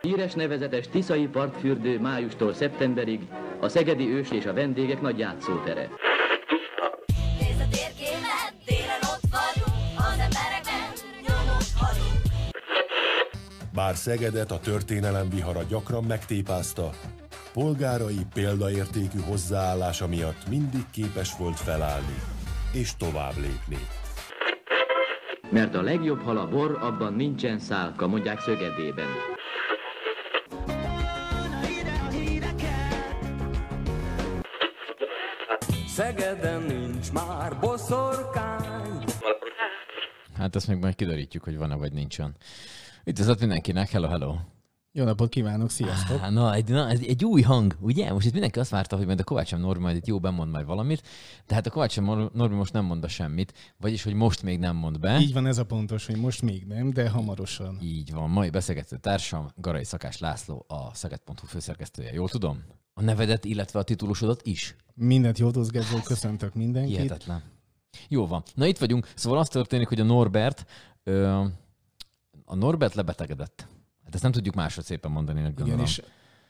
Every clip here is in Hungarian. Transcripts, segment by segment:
Híres nevezetes Tiszai partfürdő májustól szeptemberig a szegedi ős és a vendégek nagy játszótere. Nézd a térképet, télen ott vagyunk, az emberekben nyomot hagyunk. Bár Szegedet a történelem vihara gyakran megtépázta, polgárai példaértékű hozzáállása miatt mindig képes volt felállni és tovább lépni. Mert a legjobb hal a bor, abban nincsen szálka, mondják Szögedében. Nincs már boszorkány. Hát ezt még majd kiderítjük, hogy van-e vagy nincsen. Üdvözlet mindenkinek, hello, hello! Jó napot kívánok, sziasztok! Há, na, egy, na, egy, egy új hang, ugye? Most itt mindenki azt várta, hogy majd a Kovács Norbi majd itt jó bemond majd valamit, de hát a Kovács Norbi most nem mond semmit, vagyis, hogy most még nem mond be. Így van, ez a pontos, hogy most még nem, de hamarosan. Így van, mai beszélgető társam Garai Szakás László, a Szeged.hu főszerkesztője. Jól tudom? A nevedet, illetve a titulusodat is? Mindent jól tudsz, Gezzó, köszöntök mindenkit. Hihetetlen. Jó van. Na itt vagyunk. Szóval az történik, hogy a Norbert, ö, a Norbert lebetegedett. Hát ezt nem tudjuk máshogy szépen mondani, Igen, gondolom. és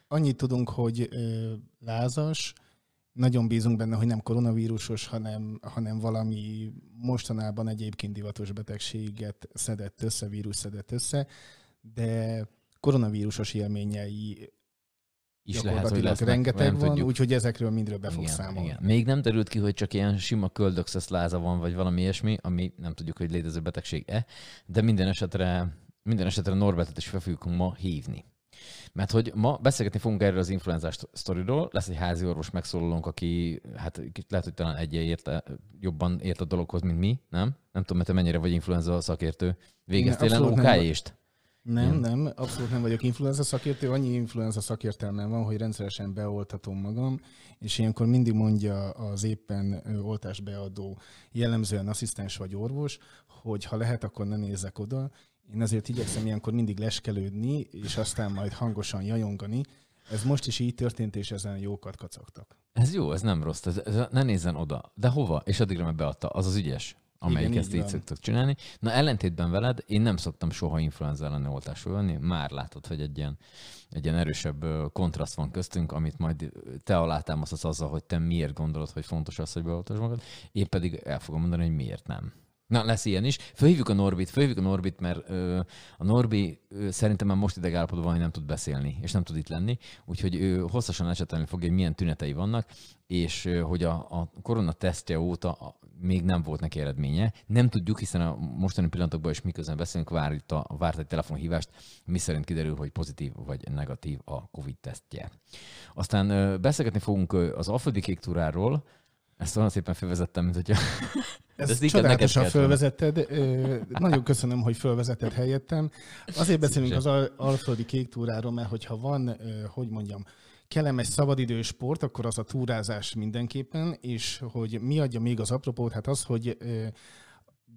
annyit tudunk, hogy ö, lázas, nagyon bízunk benne, hogy nem koronavírusos, hanem, hanem valami mostanában egyébként divatos betegséget szedett össze, vírus szedett össze, de koronavírusos élményei is lehet, hogy lesznek, rengeteg van, úgyhogy ezekről mindről be fog Igen, számolni. igen. Még nem derült ki, hogy csak ilyen sima köldökszösz láza van, vagy valami ilyesmi, ami nem tudjuk, hogy létező betegség-e, de minden esetre, minden esetre Norbertet is fel fogjuk ma hívni. Mert hogy ma beszélgetni fogunk erről az influenzás sztoriról, lesz egy házi orvos megszólalónk, aki hát lehet, hogy talán egy érte, jobban ért a dologhoz, mint mi, nem? Nem tudom, mert te mennyire vagy influenza szakértő. Végeztél el abszolút nem Igen. nem, abszolút nem vagyok influenza szakértő, annyi influenza szakértelmem van, hogy rendszeresen beoltatom magam, és ilyenkor mindig mondja az éppen oltást beadó, jellemzően asszisztens vagy orvos, hogy ha lehet, akkor ne nézzek oda. Én ezért igyekszem ilyenkor mindig leskelődni, és aztán majd hangosan jajongani. Ez most is így történt, és ezen jókat kacagtak. Ez jó, ez nem rossz, ez, ez, ne nézzen oda. De hova? És addigra meg beadta. Az az ügyes, amelyik Igen, ezt így így szoktak csinálni. Na ellentétben veled, én nem szoktam soha influenza elleni oltásul venni. Már látod, hogy egy ilyen, egy ilyen erősebb kontraszt van köztünk, amit majd te alátámasztasz azzal, hogy te miért gondolod, hogy fontos az, hogy beoltasd magad. Én pedig el fogom mondani, hogy miért nem. Na, lesz ilyen is. Fölhívjuk a Norbit, fölhívjuk a Norbit, mert ö, a Norbi ö, szerintem már most ideg állapotban van, hogy nem tud beszélni, és nem tud itt lenni, úgyhogy ő hosszasan esetelni fogja, hogy milyen tünetei vannak, és ö, hogy a, a korona tesztje óta a, még nem volt neki eredménye. Nem tudjuk, hiszen a mostani pillanatokban is miközben beszélünk, vár, itt a, várt egy telefonhívást, mi szerint kiderül, hogy pozitív vagy negatív a Covid tesztje. Aztán beszélgetni fogunk az Alföldi Kék túráról, ezt olyan szépen felvezettem, mint hogyha... Ezt neked csodálatosan fölvezetted. Nagyon köszönöm, hogy fölvezetted helyettem. Azért beszélünk az Al- Alföldi Kék túráról, mert hogyha van, hogy mondjam, kellemes szabadidős sport, akkor az a túrázás mindenképpen, és hogy mi adja még az apropót, hát az, hogy ö,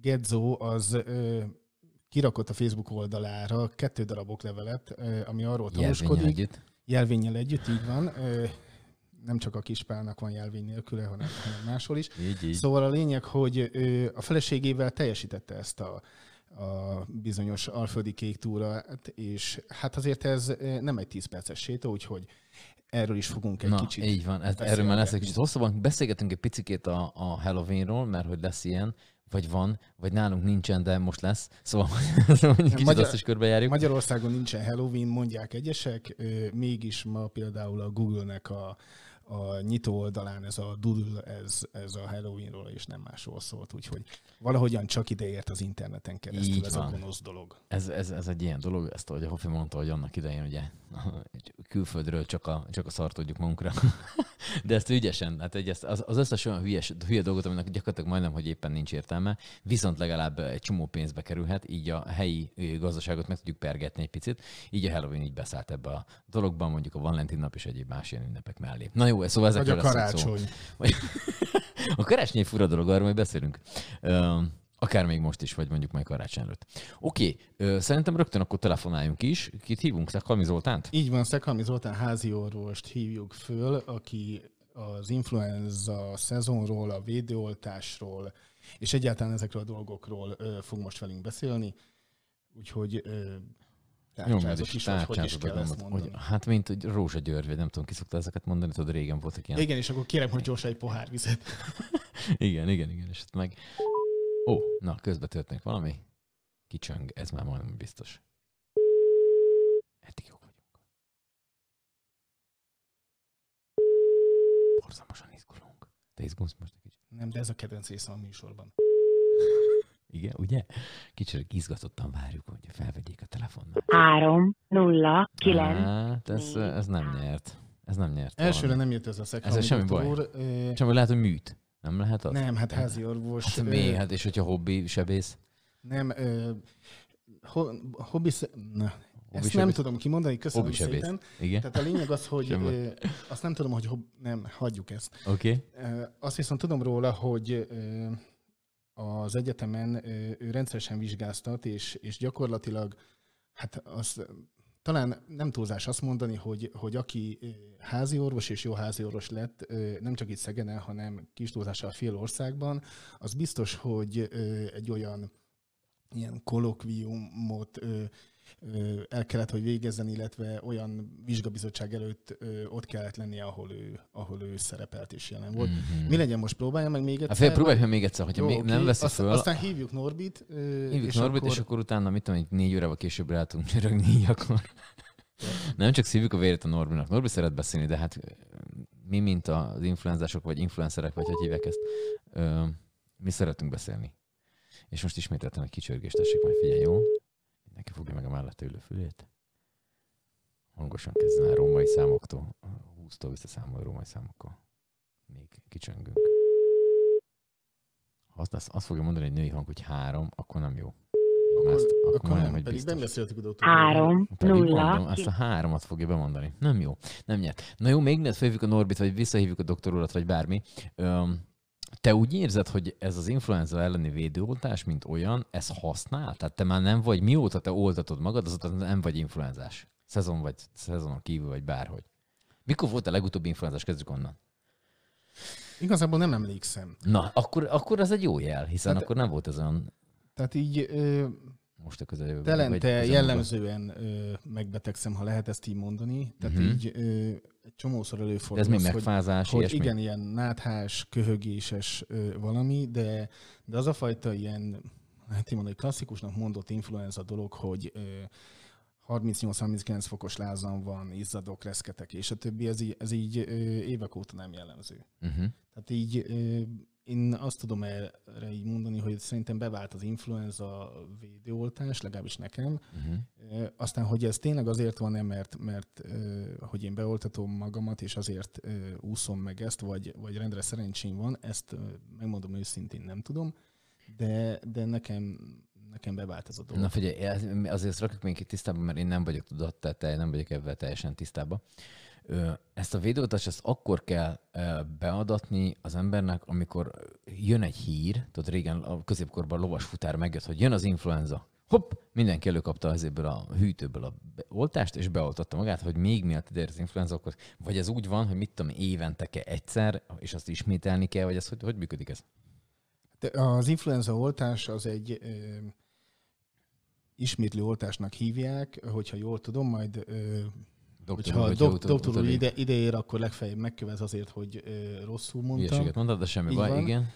Gedzo az kirakott a Facebook oldalára kettő darab oklevelet, ami arról tanúskodik, együtt. jelvényel együtt, így van. Nem csak a kispálnak van jelvény nélküle, hanem, hanem máshol is. Így, így. Szóval a lényeg, hogy a feleségével teljesítette ezt a, a bizonyos alföldi kék túrát, és hát azért ez nem egy 10 perces séta, úgyhogy erről is fogunk egy Na, kicsit így van. Ez, erről már lesz egy kicsit hosszabban. Beszélgetünk egy picikét a, a Halloweenról, mert hogy lesz ilyen, vagy van, vagy nálunk nincsen, de most lesz. Szóval, szóval kicsit Magyar- azt is körbejárjuk. Magyarországon nincsen Halloween, mondják egyesek, mégis ma például a Google-nek a, a nyitó oldalán ez a Doodle, ez, ez a Halloweenról és nem másról szólt, úgyhogy valahogyan csak ideért az interneten keresztül Így ez van. a gonosz dolog. Ez, ez, ez egy ilyen dolog, ezt ahogy a Hofi mondta, hogy annak idején ugye külföldről csak a, csak a szart tudjuk magunkra. De ezt ügyesen, hát egy, az, az összes olyan hülyes, hülye dolgot, aminek gyakorlatilag majdnem, hogy éppen nincs értelme, viszont legalább egy csomó pénzbe kerülhet, így a helyi gazdaságot meg tudjuk pergetni egy picit, így a Halloween így beszállt ebbe a dologban, mondjuk a Valentin nap és egyéb más ilyen ünnepek mellé. Na jó, szóval Vagy ezekről a szó. karácsony. Vagy... a karácsony egy fura dolog, arról majd beszélünk. Akár még most is, vagy mondjuk majd karácsony előtt. Oké, ö, szerintem rögtön akkor telefonáljunk is. Kit hívunk? Szekhalmi Zoltánt? Így van, Szekhalmi Zoltán házi orvost hívjuk föl, aki az influenza szezonról, a védőoltásról, és egyáltalán ezekről a dolgokról fog most velünk beszélni. Úgyhogy tárcsázok is, hogy, hogy is kell hogy ezt mondod, mondani. hogy, hát mint hogy Rózsa György, vagy nem tudom, ki szokta ezeket mondani, tudod, régen voltak ilyen. Igen, és akkor kérem, hogy gyorsan egy pohár vizet. Igen, igen, igen, és ott meg... Ó, na, közben történik valami. Kicsöng, ez már majdnem biztos. Eddig jók vagyunk. Borzamosan izgulunk. Te izgulsz most egy kicsit? Nem, de ez a kedvenc része a műsorban. Igen, ugye? Kicsit izgatottan várjuk, hogy felvegyék a telefonnal. 3, 0, 9. Hát, ez, ez nem nyert. Ez nem nyert. Elsőre valami. nem jött ez a szekra. Ezzel semmi baj. Úr, ö, Csak hogy lehet, hogy műt. Nem lehet az? nem, hát házi orvos. Hát mi? Hát és hogyha hobbi sebész? Nem, ö, ho, hobbi, sze- na, ezt Hobbi nem sebész? tudom kimondani, köszönöm Hobbi sebész. szépen. Igen? Tehát a lényeg az, hogy ö, azt nem tudom, hogy hob, nem, hagyjuk ezt. Oké. Okay. Ö, Azt viszont tudom róla, hogy ö, az egyetemen ő rendszeresen vizsgáztat, és, és gyakorlatilag, hát az talán nem túlzás azt mondani, hogy, hogy aki házi orvos és jó házi orvos lett, nem csak itt Szegeden, hanem kis túlzással fél országban, az biztos, hogy egy olyan ilyen kolokviumot el kellett, hogy végezzen, illetve olyan vizsgabizottság előtt ott kellett lennie, ahol ő, ahol ő szerepelt és jelen volt. Mhm. Mi legyen most, próbálja meg még Hát egyszer? fél, próbálj meg még egyszer, hogyha Jó, még oké. nem veszi Aztán- föl, Aztán hívjuk Norbit. hívjuk és Norbit, akkor... és akkor utána, mit tudom, négy órával később rá tudunk csörögni, így akkor nem csak szívjuk a vérét a Norbinak. Norbi szeret beszélni, de hát mi, mint az influenzások, vagy influencerek, vagy hogy hívják ezt, mi szeretünk beszélni. És most ismételten egy kicsörgést tessék, majd figyelj, jó? Mindenki fogja meg a mellette ülő fülét. Hangosan kezden el római számoktól, 20-tól visszaszámol római számokkal. Még kicsöngünk. Ha azt, azt, azt fogja mondani egy női hang, hogy három, akkor nem jó. Akkor, Azt- akkor, akkor nem, hogy pedig biztos. beszéltük a doktor. 3, Pedig 0, mondom, ezt a háromat fogja bemondani. Nem jó. Nem nyert. Na jó, még ne felhívjuk a Norbit, vagy visszahívjuk a doktor urat, vagy bármi. Öm, te úgy érzed, hogy ez az influenza elleni védőoltás, mint olyan, ez használ? Tehát te már nem vagy, mióta te oltatod magad, azóta nem vagy influenzás. Szezon vagy szezonon kívül, vagy bárhogy. Mikor volt a legutóbbi influenzás? Kezdjük onnan. Igazából nem emlékszem. Na, akkor, akkor az egy jó jel, hiszen Hát- akkor nem volt ez olyan Tehát így ö, most a közeljövőben. telente jellemzően ö, megbetegszem, ha lehet ezt így mondani. Tehát Mhm. így ö, egy csomószor De előfordul ez mi az, hogy, megfázás, hogy ilyesmi? igen, ilyen náthás, köhögéses ö, valami, de, de az a fajta ilyen, hát én mondom, klasszikusnak mondott influenza dolog, hogy ö, 38-39 fokos lázam van, izzadok, reszketek, és a többi, ez így, ez így ö, évek óta nem jellemző. Uh-huh. Tehát így ö, én azt tudom erre így mondani, hogy szerintem bevált az influenza védőoltás, legalábbis nekem. Uh-huh. Aztán, hogy ez tényleg azért van-e, mert, mert hogy én beoltatom magamat, és azért úszom meg ezt, vagy, vagy rendre szerencsém van, ezt megmondom őszintén nem tudom, de, de nekem, nekem bevált ez a dolog. Na figyelj, azért rakjuk még itt tisztában, mert én nem vagyok tudat, tehát te- nem vagyok ebben teljesen tisztában. Ezt a védőoltást ezt akkor kell beadatni az embernek, amikor jön egy hír, tudod régen a középkorban a lovas futár megjött, hogy jön az influenza. Hopp, mindenki előkapta ezéből a hűtőből a oltást, és beoltatta magát, hogy még miatt ide az influenza, akkor vagy ez úgy van, hogy mit tudom, évente kell egyszer, és azt ismételni kell, vagy ez hogy, hogy működik ez? De az influenza oltás az egy ö, ismétlő oltásnak hívják, hogyha jól tudom, majd ö, Doktor, hogyha dok, ut- doktor úr ide, ide ér, akkor legfeljebb megkövet azért, hogy ö, rosszul mondtam. Hülyeséget mondtad, de semmi Így baj, van. igen.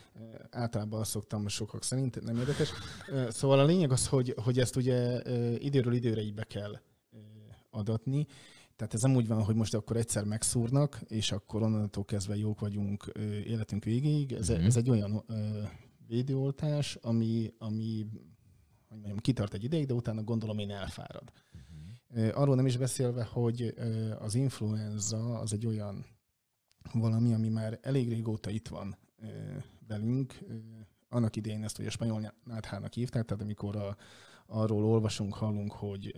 Általában azt szoktam sokak szerint, nem érdekes. Szóval a lényeg az, hogy, hogy ezt ugye időről időre így be kell adatni. Tehát ez nem úgy van, hogy most akkor egyszer megszúrnak, és akkor onnantól kezdve jók vagyunk életünk végéig. Ez, Mhm. ez egy olyan ö, védőoltás, ami, ami hogy mondjam, kitart egy ideig, de utána gondolom én elfárad. Arról nem is beszélve, hogy az influenza az egy olyan valami, ami már elég régóta itt van velünk. Annak idején ezt ugye spanyol náthának hívták, tehát amikor a, arról olvasunk, hallunk, hogy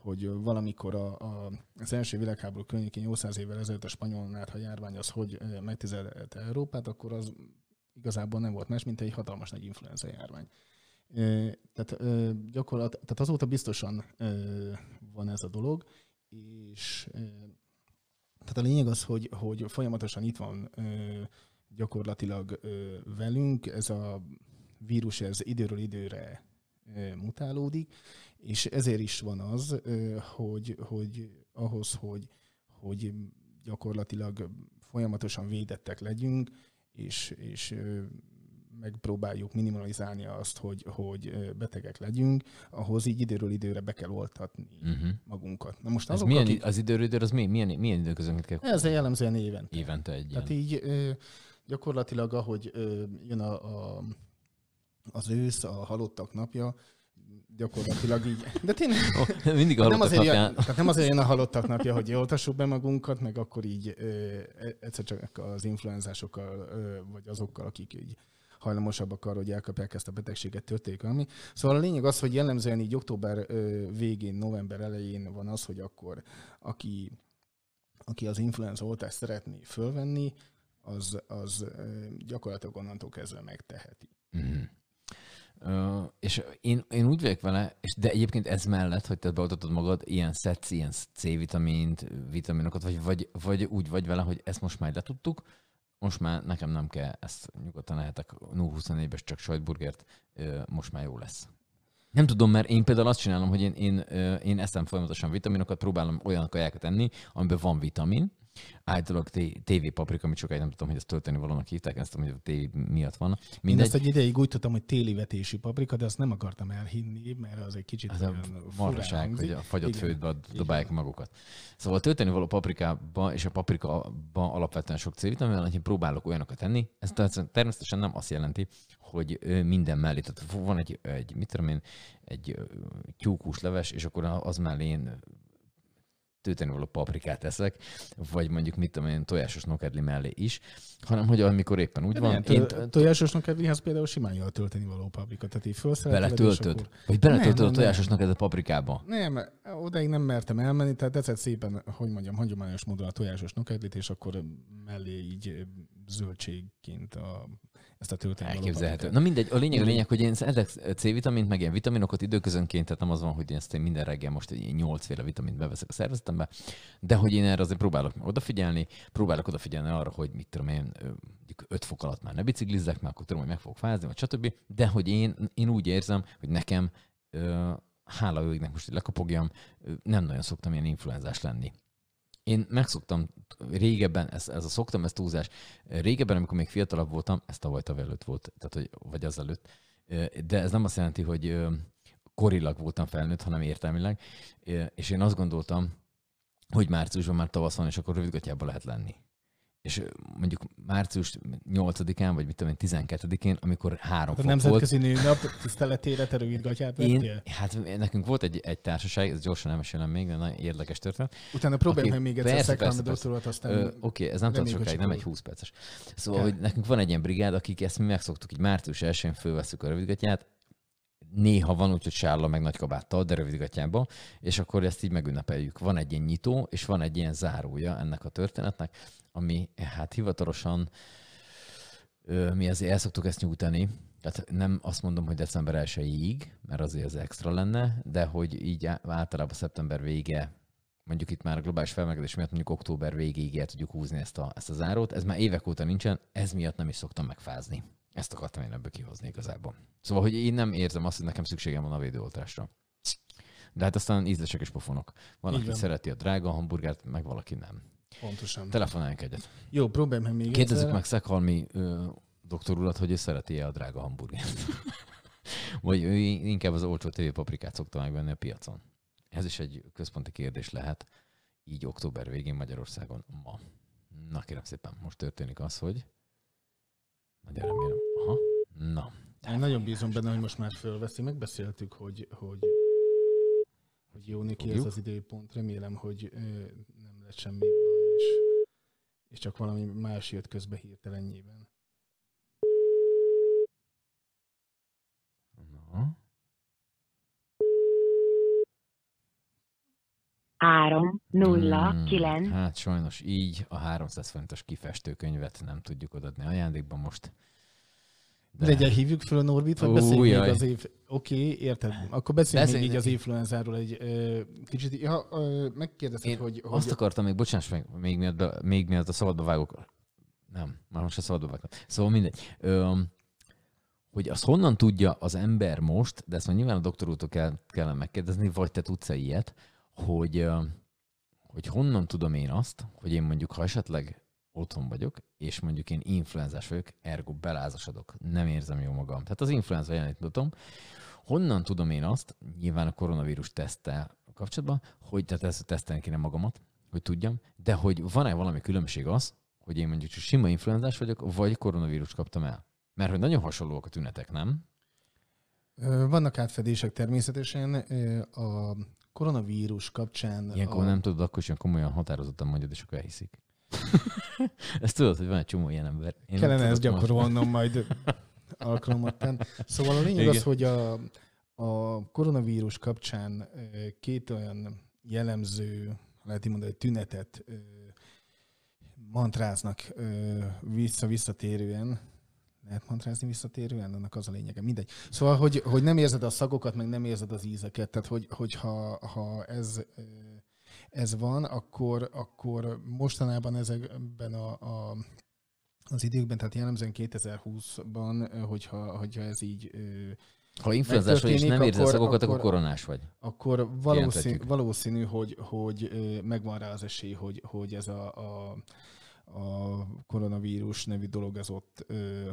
hogy valamikor a, a, az első világháború környékén 800 évvel ezelőtt a spanyol nátha járvány az hogy megtizedelte Európát, akkor az igazából nem volt más, mint egy hatalmas nagy influenza járvány. Tehát gyakorlat, tehát azóta biztosan van ez a dolog, és tehát a lényeg az, hogy, hogy folyamatosan itt van gyakorlatilag velünk, ez a vírus ez időről időre mutálódik, és ezért is van az, hogy, hogy ahhoz, hogy, hogy gyakorlatilag folyamatosan védettek legyünk, és, és megpróbáljuk minimalizálni azt, hogy, hogy betegek legyünk, ahhoz így időről időre be kell oltatni Uh-huh. magunkat. Na most Ez azok, milyen, akik... az időről időre, az mi, milyen, milyen időközönként kell? Ez jellemzően éven. Évente egy ilyen. Tehát így gyakorlatilag, ahogy jön a, a, az ősz, a halottak napja, gyakorlatilag így. De tényleg, Oh, mindig a nem azért, jön, napján. tehát nem azért jön a halottak napja, hogy oltassuk be magunkat, meg akkor így ö, egyszer csak az influenzásokkal, ö, vagy azokkal, akik így hajlamosabbak arra, hogy elkapják ezt a betegséget, történik valami. Szóval a lényeg az, hogy jellemzően így október végén, november elején van az, hogy akkor aki, aki az influenza oltást szeretné fölvenni, az, az gyakorlatilag onnantól kezdve megteheti. Mhm. Ö, és én, én úgy vagyok vele, és de egyébként ez mellett, hogy te beoltatod magad, ilyen szedsz ilyen C-vitamint, vitaminokat, vagy, vagy, vagy úgy vagy vele, hogy ezt most már letudtuk, most már nekem nem kell, ezt nyugodtan lehetek 0-24-es csak sajtburgert, most már jó lesz. Nem tudom, mert én például azt csinálom, hogy én, én, én eszem folyamatosan vitaminokat, próbálom olyan kajákat enni, amiben van vitamin, Általában TV paprika, amit sokáig nem tudom, hogy ezt tölteni valónak hívták, ezt tudom, hogy a tévé miatt van. Mindegy. Én ezt egy ideig úgy tudtam, hogy téli vetésű paprika, de azt nem akartam elhinni, mert az egy kicsit Ez a marhaság, hogy a fagyott Igen. főtbe dobálják magukat. Szóval a tölteni való paprikába és a paprikában alapvetően sok C-vitamin hogy én próbálok olyanokat tenni. Ez természetesen- nem azt jelenti, hogy minden mellé, tehát van egy, egy mit tudom én, egy tyúkús leves, és akkor az mellé én tölteni való paprikát eszek, vagy mondjuk mit tudom én, tojásos nokedli mellé is, hanem hogy amikor éppen úgy De van, nem, én tojásosnak kedvéhez például simán jól tölteni való paprika. Tehát így beletöltöd, akkor- vagy beletöltöd a tojásos nokedli paprikába. Nem, odaig nem mertem elmenni, tehát tetszett szépen, hogy mondjam, hagyományos módon a tojásos nokedlit, és akkor mellé így zöldségként a, ezt a tölteni való Elképzelhető. paprikát. Na mindegy, a lényeg a lényeg, hogy én ezek C-vitamint, meg ilyen vitaminokat időközönként, tehát nem az van, hogy én ezt én minden reggel most egy 8 féle vitamint beveszek a szervezetembe, de hogy én erre azért próbálok odafigyelni, próbálok odafigyelni arra, hogy mit tudom én, mondjuk 5 fok alatt már ne biciklizzek, mert akkor tudom, hogy meg fogok fázni, vagy stb. De hogy én, én úgy érzem, hogy nekem, hála ő most, hogy lekapogjam, nem nagyon szoktam ilyen influenzás lenni. Én megszoktam régebben, ez, ez a szoktam, ez túlzás, régebben, amikor még fiatalabb voltam, ez tavaly tavaly előtt volt, tehát hogy, vagy azelőtt, de ez nem azt jelenti, hogy korilag voltam felnőtt, hanem értelmileg, és én azt gondoltam, hogy márciusban már tavasz van, és akkor rövidgatjában lehet lenni. És mondjuk március 8-án, vagy mit tudom én, 12-én, amikor három A fok volt, Nemzetközi Nőnap tiszteletére te rövidgatját én, hát nekünk volt egy, egy társaság, ez gyorsan elmesélem még, de nagyon érdekes történet. Utána próbálj meg még egyszer persze, persze, persze. aztán... Ö, Oké, ez nem tart sokáig, nem egy sikerül. 20 perces. Szóval, Kell. hogy nekünk van egy ilyen brigád, akik ezt mi megszoktuk, így március 1-én fölveszük a rövidgatját, néha van úgy, hogy sálla meg nagy kabáttal, de rövidgatjába, és akkor ezt így megünnepeljük. Van egy ilyen nyitó, és van egy ilyen zárója ennek a történetnek, ami hát hivatalosan mi azért el szoktuk ezt nyújtani, tehát nem azt mondom, hogy december 1 mert azért ez extra lenne, de hogy így általában szeptember vége, mondjuk itt már a globális felmelegedés miatt mondjuk október végéig el tudjuk húzni ezt a, ezt a zárót. Ez már évek óta nincsen, ez miatt nem is szoktam megfázni. Ezt akartam én ebből kihozni igazából. Szóval, hogy én nem érzem azt, hogy nekem szükségem van a védőoltásra. De hát aztán ízlesek és pofonok. Van, aki szereti a drága hamburgert, meg valaki nem. Pontosan. Telefonáljunk egyet. Jó, próbálj meg még Kérdezzük egyszer. meg Szekhalmi ö, doktor urat, hogy ő szereti-e a drága hamburgert. Vagy ő inkább az olcsó TV paprikát szokta megvenni a piacon. Ez is egy központi kérdés lehet, így október végén Magyarországon ma. Na kérem szépen, most történik az, hogy nagyon remélem. Aha. Na, Én nagyon bízom benne, hogy most már fölveszi. Megbeszéltük, hogy, hogy, hogy jó neki ez az időpont. Remélem, hogy ö, nem lett semmi baj, és, és csak valami más jött közbe hirtelenjében. na. 3, 0, Hmm, 9, Hát sajnos így a 300 forintos kifestőkönyvet nem tudjuk odaadni ajándékban most. De Legyen, hívjuk föl a Norbit, vagy beszéljünk még az év... Oké, érted. Akkor beszéljünk még Beszélj így az influenzáról egy ö, kicsit. Ja, ö, megkérdezted, Én hogy... azt hogy akartam még, bocsáss meg, még miatt, még miatt a szabadba vágok. Nem, már most a szabadba vágok. Szóval mindegy. Ö, hogy azt honnan tudja az ember most, de ezt már nyilván a doktor úrtól kell, kellene megkérdezni, vagy te tudsz-e ilyet, hogy, hogy honnan tudom én azt, hogy én mondjuk, ha esetleg otthon vagyok, és mondjuk én influenzás vagyok, ergo belázasodok, nem érzem jó magam. Tehát az influenza jelenét tudom. Honnan tudom én azt, nyilván a koronavírus teszttel kapcsolatban, hogy tehát ezt tesztelni kéne magamat, hogy tudjam, de hogy van-e valami különbség az, hogy én mondjuk csak sima influenzás vagyok, vagy koronavírus kaptam el. Mert hogy nagyon hasonlóak a tünetek, nem? Vannak átfedések természetesen. A koronavírus kapcsán... Ilyenkor a... nem tudod, akkor sem komolyan határozottan mondjad, és akkor elhiszik. Ezt tudod, hogy van egy csomó ilyen ember. Én Kellene ezt gyakorolnom majd alkalomattán. Szóval a lényeg Igen. az, hogy a, a koronavírus kapcsán két olyan jellemző, lehet így mondani, tünetet mantráznak vissza-visszatérően. Lehet mantrázni visszatérően? Annak az a lényege. Mindegy. Szóval, hogy, hogy nem érzed a szagokat, meg nem érzed az ízeket. Tehát, hogy, hogyha ha ez ö, ez van, akkor, akkor mostanában ezekben a, a, az időkben, tehát jellemzően 2020-ban, ö, hogyha, hogyha ez így, Ha influenzás vagy, és nem érzed szagokat, akkor akkor- koronás vagy. akkor valószínű, valószínű hogy, hogy megvan rá az esély, hogy, hogy ez a, a, a koronavírus nevű dolog az ott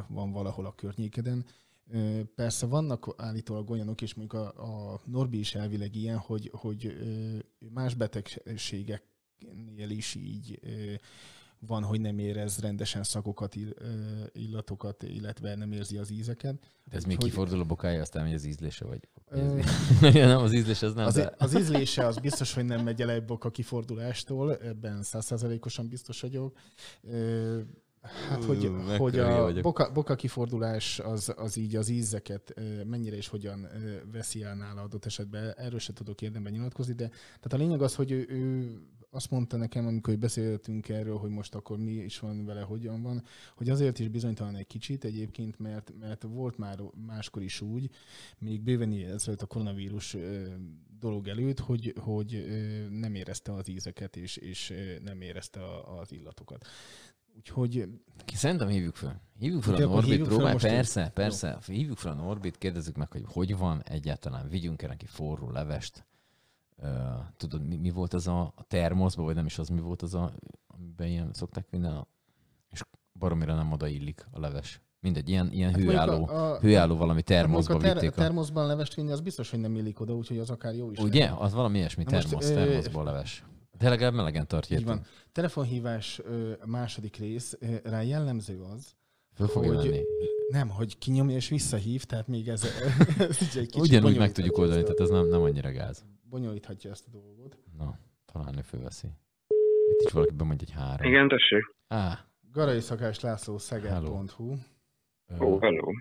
van valahol a környékeden. Ö, Persze vannak állítólag olyanok, és mondjuk a, a Norbi is elvileg ilyen, hogy, hogy ö, más betegségeknél is így van, hogy nem érez rendesen ö, illatokat, illetve nem érzi az ízeket. De ez még Úgyhogy- kifordul a bokája, aztán megy az ízlése, vagy? Ö, nem, az ízlés az nem, az, de... az ízlése az biztos, hogy nem megy el egy boka kifordulástól, ebben százszázalékosan biztos vagyok. Ö, Hát, hogy, Ú, hogy a vagyok. boka, boka kifordulás az, az így az ízeket mennyire és hogyan veszi el nála adott esetben, erről se tudok érdemben nyilatkozni, de tehát a lényeg az, hogy ő, ő azt mondta nekem, amikor beszéltünk erről, hogy most akkor mi is van vele, hogyan van, hogy azért is bizonytalan egy kicsit egyébként, mert, mert volt már máskor is úgy, még bőven ezelőtt a koronavírus dolog előtt, hogy, hogy nem érezte az ízeket, és, és nem érezte az illatokat. Úgyhogy Ki- Szerintem hívjuk fel. Hívjuk fel a Norbit, hívjuk fel most így? persze, persze. Hívjuk fel a Norbit, kérdezzük meg, hogy hogy van egyáltalán, vigyünk el neki forró levest. Uh, tudod, mi, mi, volt az a, a termoszba, vagy nem is az, mi volt az a, amiben ilyen szokták a, és baromira nem oda illik a leves. Mindegy, ilyen, ilyen Hát hőálló, a- a- hőálló valami termoszba a, ter- vitték. A, termoszban levest vinni, az biztos, hogy nem illik oda, úgyhogy az akár jó is. ugye? lehet. Az valami ilyesmi, Na termosz, ö, termoszból leves. De legalább melegen tartja. Így van. Telefonhívás ö, második rész, ö, rá jellemző az, Föl fogja hogy- venni. nem, hogy kinyomja és visszahív, tehát még ez, ez egy kicsit Ugyanúgy meg tudjuk oldani, tehát ez nem, nem annyira gáz. Bonyolíthatja ezt a dolgot. Na, talán ő fölveszi. Itt is valaki bemondja egy három. Igen, tessék. Á, Garai Szakás László Szeged.hu. Ó, hello.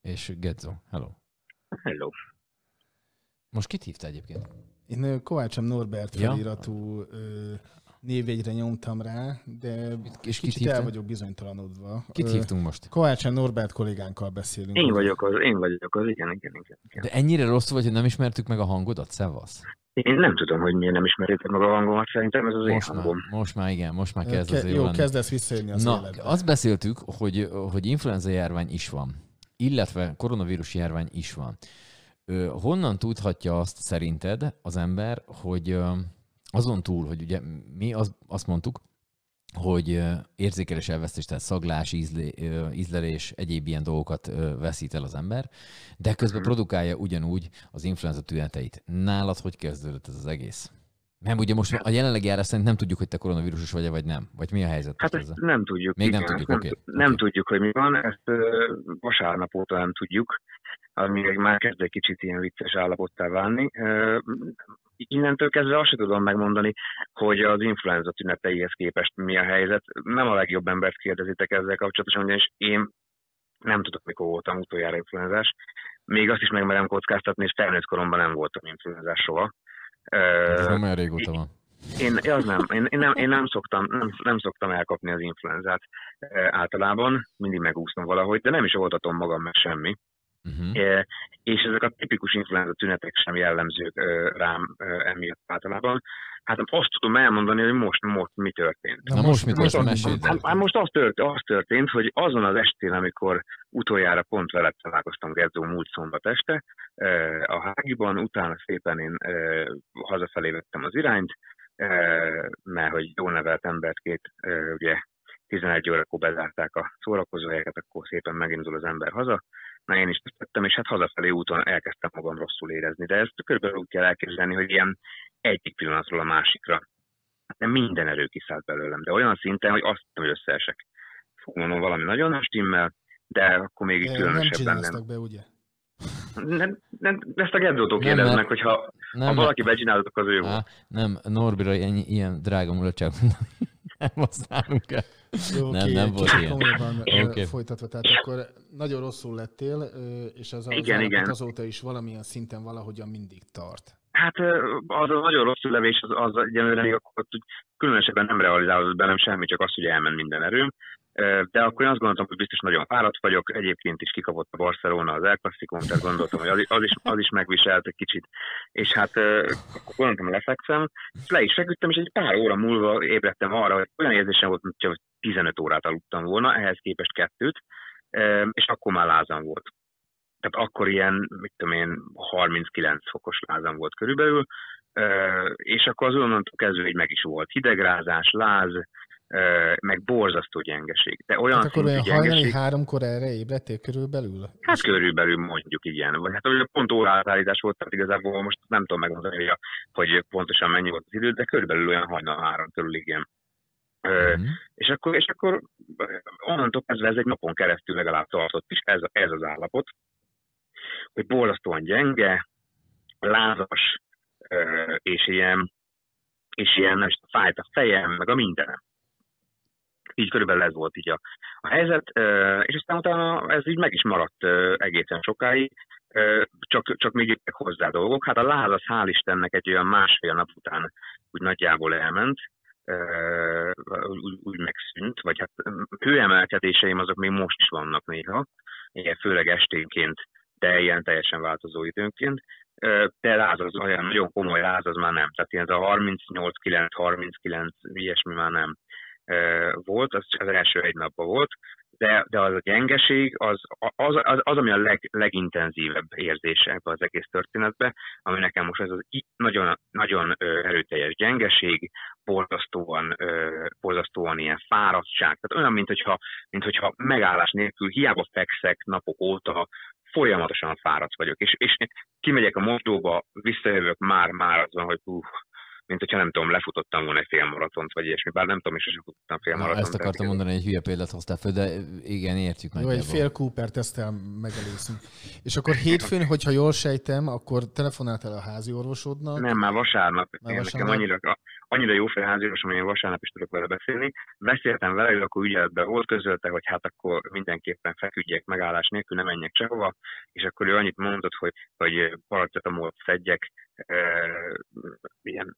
és Gedzo, hello. Hello. Most kit hívta egyébként? Én Kovácsom Norbert Ja. feliratú ö, névjegyre nyomtam rá, de És kicsit hívta? el vagyok bizonytalanodva. Kit hívtunk most? Kovácsom Norbert kollégánkkal beszélünk. Én vagyok az, én vagyok az, igen, igen, igen. igen. De ennyire rosszul vagy, hogy nem ismertük meg a hangodat? Szevasz. Én nem tudom, hogy miért nem ismeritek meg a hangomat, szerintem ez az én Most már, hangom. most már igen, most már kezd ke- azért jó Jó, lenni. kezdesz visszajönni az Na, életbe. azt beszéltük, hogy, hogy influenza járvány is van, illetve koronavírus járvány is van. Honnan tudhatja azt szerinted az ember, hogy azon túl, hogy ugye mi az, azt mondtuk, hogy érzékelés elvesztés, tehát szaglás, ízlé, ízlelés, egyéb ilyen dolgokat veszít el az ember, de közben produkálja ugyanúgy az influenza tüneteit. Nálad hogy kezdődött ez az egész? Nem, ugye most a jelenlegi járás szerint nem tudjuk, hogy te koronavírusos vagy vagy nem. Vagy mi a helyzet Hát ezzel? nem tudjuk. Még nem igen, tudjuk, nem, oké, nem tudjuk, hogy mi van, ezt vasárnap óta nem tudjuk, ami már kezd egy kicsit ilyen vicces állapottá válni. Innentől kezdve azt sem tudom megmondani, hogy az influenza tüneteihez képest mi a helyzet. Nem a legjobb embert kérdezitek ezzel kapcsolatosan, ugyanis én nem tudok, mikor voltam utoljára influenzás. Még azt is megmerem kockáztatni, és felnőtt koromban nem voltam influenzás soha. Ez nem olyan régóta van. én, az nem, én, én, nem, én nem, szoktam, nem, nem szoktam elkapni az influenzát általában, mindig megúszom valahogy, de nem is oltatom magam meg semmi. Uh-huh. És ezek a tipikus influenza tünetek sem jellemzők rám emiatt általában. Hát azt tudom elmondani, hogy most, most mi történt. Na most mit most az- mesélj? Hát, hát most az történt, az történt, hogy azon az estén, amikor utoljára pont veled találkoztam Gezzó múlt szombat este, a Hágiban, utána szépen én hazafelé vettem az irányt, mert hogy jól nevelt embert két, ugye 11 órakor bezárták a szórakozóhelyeket, akkor szépen megindul az ember haza. Na én is ezt tettem, és hát hazafelé úton elkezdtem magam rosszul érezni. De ezt körülbelül úgy kell elképzelni, hogy ilyen egyik pillanatról a másikra de minden erő kiszállt belőlem, de olyan szinten, hogy azt hogy összeesek. Fú, mondom, valami nagyon nagy stimmel, de akkor még így Nem különösebben nem. csináltak be, ugye? nem, nem ezt a Gedzótól Nem, kérdezd mert- hogyha Nem, ha valaki becsináltak, az ő volt. Á, nem, Norbira ennyi, ilyen drága mulatság nem használunk el. Jó, Nem, oké, nem volt ilyen. komolyabban Oké. okay. folytatva. Tehát akkor nagyon rosszul lettél, és az, az Igen, igen. azóta is valamilyen szinten valahogyan mindig tart. Hát az a nagyon rosszul levés, az, az egyenlőre még akkor úgy különösebben nem realizálódott bennem semmi, csak az, hogy elment minden erőm. De akkor én azt gondoltam, hogy biztos nagyon fáradt vagyok, egyébként is kikapott a Barcelona az El Clasico, tehát gondoltam, hogy az, is- az, is, megviselt egy kicsit. És hát akkor gondoltam, lefekszem, le is feküdtem, és egy pár óra múlva ébredtem arra, hogy olyan érzésem volt, mintha 15 órát aludtam volna, ehhez képest kettőt, és akkor már lázam volt tehát akkor ilyen, mit tudom én, 39 fokos lázam volt körülbelül, és akkor az onnantól kezdve így meg is volt hidegrázás, láz, meg borzasztó gyengeség. De olyan Hát akkor olyan hajnali háromkor erre ébredtél körülbelül? hát körülbelül mondjuk igen. Vagy hát ugye pont órátállítás volt, tehát igazából most nem tudom megmondani, hogy, hogy pontosan mennyi volt az idő, de körülbelül olyan hajnal három körül igen. Ö, Mhm. és akkor, és akkor onnantól kezdve ez egy napon keresztül legalább tartott is ez, ez az állapot, hogy borzasztóan gyenge, lázas, és ilyen, és ilyen, nem is fájt a fejem, meg a mindenem. Így körülbelül ez volt így a, a helyzet, és aztán utána ez így meg is maradt egészen sokáig, csak, csak még jöttek hozzá dolgok. Hát a láz az hál' Istennek egy olyan másfél nap után úgy nagyjából elment, úgy, úgy megszűnt, vagy hát hőemelkedéseim azok még most is vannak néha, ilyen főleg esténként, de ilyen teljesen változó időnként. De láz az olyan nagyon komoly láz az már nem. Tehát ilyen ez a 38-9-39, ilyesmi már nem volt, az az első egy napban volt, de, de az a gyengeség, az, az, az, az ami a leg, legintenzívebb érzése ebbe az egész történetbe, ami nekem most ez az nagyon, nagyon erőteljes gyengeség, borzasztóan, borzasztóan ilyen fáradtság, tehát olyan, mint hogyha, mint hogyha megállás nélkül hiába fekszek napok óta, folyamatosan fáradt vagyok, és, és kimegyek a mosdóba, visszajövök, már, már az van, hogy hú, mint hogyha nem tudom, lefutottam volna egy félmaratont, vagy ilyesmi, bár nem tudom, és sosem futottam Na, félmaratont. ezt akartam tehát- mondani, egy hülye példát hoztál föl, de igen, értjük Jó, egy fél Cooper tesztel megelőzünk. És akkor hétfőn, hogyha jól sejtem, akkor telefonáltál a házi orvosodnak. Nem, már vasárnap. Már Én vasárnap? Nekem annyira, annyira jó fejháziós, hogy én vasárnap is tudok vele beszélni. Beszéltem vele, hogy akkor ügyeletben volt, közölte, hogy hát akkor mindenképpen feküdjek megállás nélkül, nem menjek sehova, és akkor ő annyit mondott, hogy, hogy paracetamolt szedjek, ilyen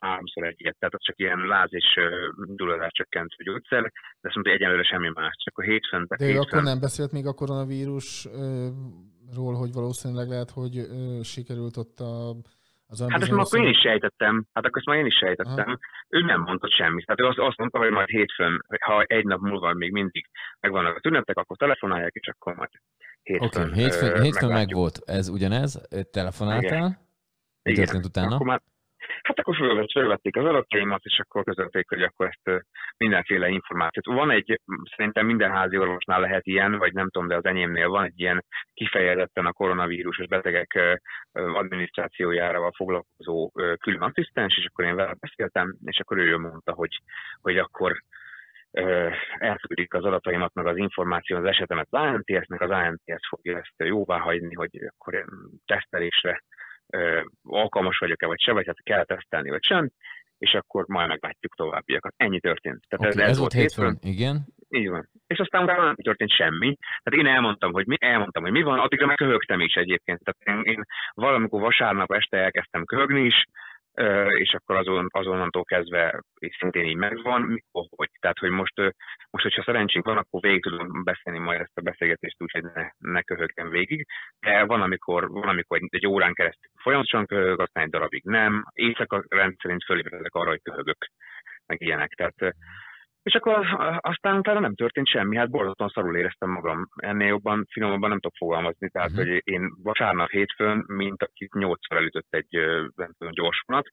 háromszor egy ilyet, tehát az csak ilyen láz és duladás csökkentő gyógyszer, de azt mondta, hogy egyenlőre semmi más, csak a hétfőn, De ő hétfőn akkor nem beszélt még a koronavírusról, hogy valószínűleg lehet, hogy sikerült ott a, az Hát ezt már akkor én is sejtettem, hát akkor ezt már én is sejtettem. Aha. Ő nem mondott semmit. Tehát ő azt, azt mondta, hogy majd hétfőn, ha egy nap múlva még mindig megvannak a tünnetek, akkor telefonálják, és akkor majd hétfőn, Oké, okay, hétfőn, ö, hétfőn meg volt. Ez ugyanez, telefonáltál, mi Igen. történt utána? Akkor már, hát akkor fölvett, fölvették az adataimat, és akkor közölték, hogy akkor ezt mindenféle információt. Van egy, szerintem minden házi orvosnál lehet ilyen, vagy nem tudom, de az enyémnél van egy ilyen kifejezetten a koronavírusos betegek adminisztrációjával foglalkozó külön asszisztens, és akkor én vele beszéltem, és akkor ő mondta, hogy, hogy akkor elküldik az adataimat, meg az információ, az esetemet az ANTS-nek, az ANTS fogja ezt jóvá hagyni, hogy akkor tesztelésre ö, alkalmas vagyok-e, vagy se, vagy hát kell tesztelni, vagy sem, és akkor majd meglátjuk továbbiakat. Ennyi történt. Tehát Oké, ez volt hétfőn, igen. így van. És aztán utána nem történt semmi. Tehát én elmondtam, hogy mi, elmondtam, hogy mi van, addigra meg köhögtem is egyébként. Tehát én, én valamikor vasárnap este elkezdtem köhögni is, és akkor azon, azonnantól kezdve szintén így megvan, mikor, hogy. Tehát, hogy most, most, hogyha szerencsénk van, akkor végig tudom beszélni majd ezt a beszélgetést úgy, hogy ne, ne köhögjem végig, de van, amikor, van, amikor egy, órán keresztül folyamatosan köhög, aztán egy darabig nem. Éjszaka rendszerint fölébredek arra, hogy köhögök, meg ilyenek. Tehát, és akkor aztán utána nem történt semmi, hát borzasztóan szarul éreztem magam. Ennél jobban, finomabban nem tudok fogalmazni. Tehát, Mhm. uh-huh. hogy én vasárnap hétfőn, mint akit nyolcszor elütött egy nem tudom, gyors vonat,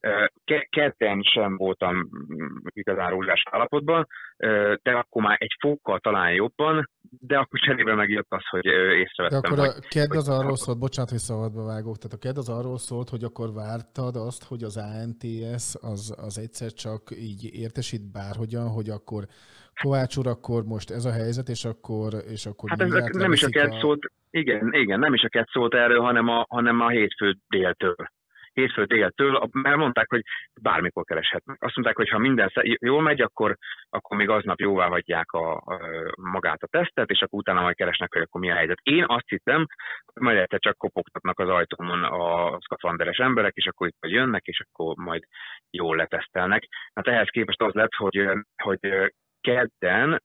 Ö, ke- kedden sem voltam igazán rózsás állapotban, de akkor már egy fokkal talán jobban, de akkor cserébe megjött az, hogy ö, De észrevettem, akkor hogy a KED az hogy- arról szólt, bocsánat, hogy szabadba vágok, tehát a KED az arról szólt, hogy akkor vártad azt, hogy az ANTS az, az egyszer csak így értesít bárhogyan, hogy akkor Kovács úr, akkor most ez a helyzet, és akkor, és akkor Hát ez nem is a leveszik KED szólt, igen, igen, nem is a KED szólt erről, hanem a, hanem a hétfő déltől. Hétfő déltől, mert mondták, hogy bármikor kereshetnek. Azt mondták, hogy ha minden jól megy, akkor, akkor még aznap jóvá hagyják a, a, magát a tesztet, és akkor utána majd keresnek, hogy akkor mi a helyzet. Én azt hittem, hogy majd egyszer csak kopogtatnak az ajtómon a szkafanderes emberek, és akkor itt jönnek, és akkor majd jól letesztelnek. Hát ehhez képest az lett, hogy, hogy kedden,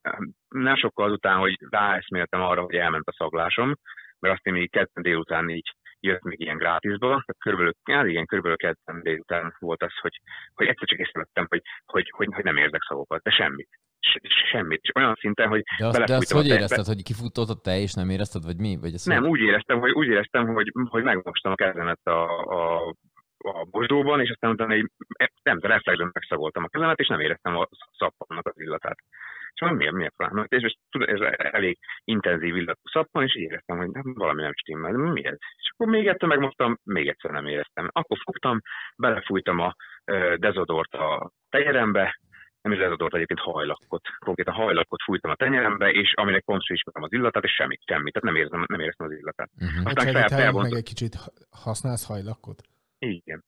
nem sokkal azután, hogy ráeszméltem arra, hogy elment a szaglásom, mert azt én még kedden délután így jött még ilyen grátisba, körülbelül, hát igen, körülbelül kedden délután volt az, hogy, hogy egyszer csak észrevettem, hogy, hogy, hogy, hogy nem érzek szagokat, de semmit. S- semmit. És olyan szinten, hogy De azt, de azt hogy érezted, hogy kifutott a te, és nem érezted, vagy mi? Vagy ez nem, úgy éreztem, hogy, úgy éreztem, hogy, hogy megmostam a kezemet a, a, a mosdóban, és aztán utána egy, nem, de reflexben megszagoltam a kezemet, és nem éreztem a szappannak az illatát. És mondom, miért, miért van? És, és ez elég intenzív illatú szappan, és éreztem, hogy nem, valami nem stimmel. Mi ez? És akkor még egyszer megmostam, még egyszer nem éreztem. Akkor fogtam, belefújtam a dezodort a tenyerembe, nem is dezodort, egyébként hajlakot. Konkrétan hajlakot fújtam a tenyerembe, és aminek pont ismertem az illatát, és semmit, semmit. Tehát nem érzem, nem éreztem az illatát. Uh-huh. Aztán fel, felvont, meg egy kicsit, használsz hajlakot? Igen.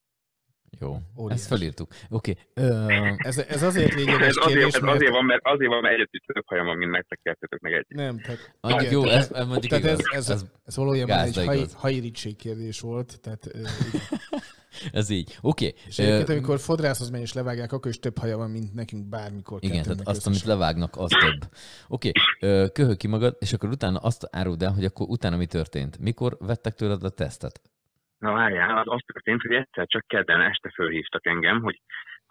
Jó, Óriás. ezt felírtuk. Oké. Okay. Ez, ez azért lényeges Ez azért, kérdés, ez mert... azért van, mert azért van, mert egyet is több hajam van, mint megtekertetek meg egy. Nem, tehát... Ah, igen, jó, tehát- ez, ez mondjuk Tehát ez, igaz. ez, Ez, ez, ez valójában egy haj, igaz. hajiritség kérdés volt, tehát ö, ez így. Oké. És Okay. egyébként, amikor fodrászhoz megy és levágják, akkor is több haja van, mint nekünk bármikor. Igen, tehát azt, amit levágnak, az több. Oké, okay. köhög ki magad, és akkor utána azt áruld el, hogy akkor utána mi történt. Mikor vettek tőled a tesztet? Na várjál, az, az történt, hogy egyszer csak kedden este fölhívtak engem, hogy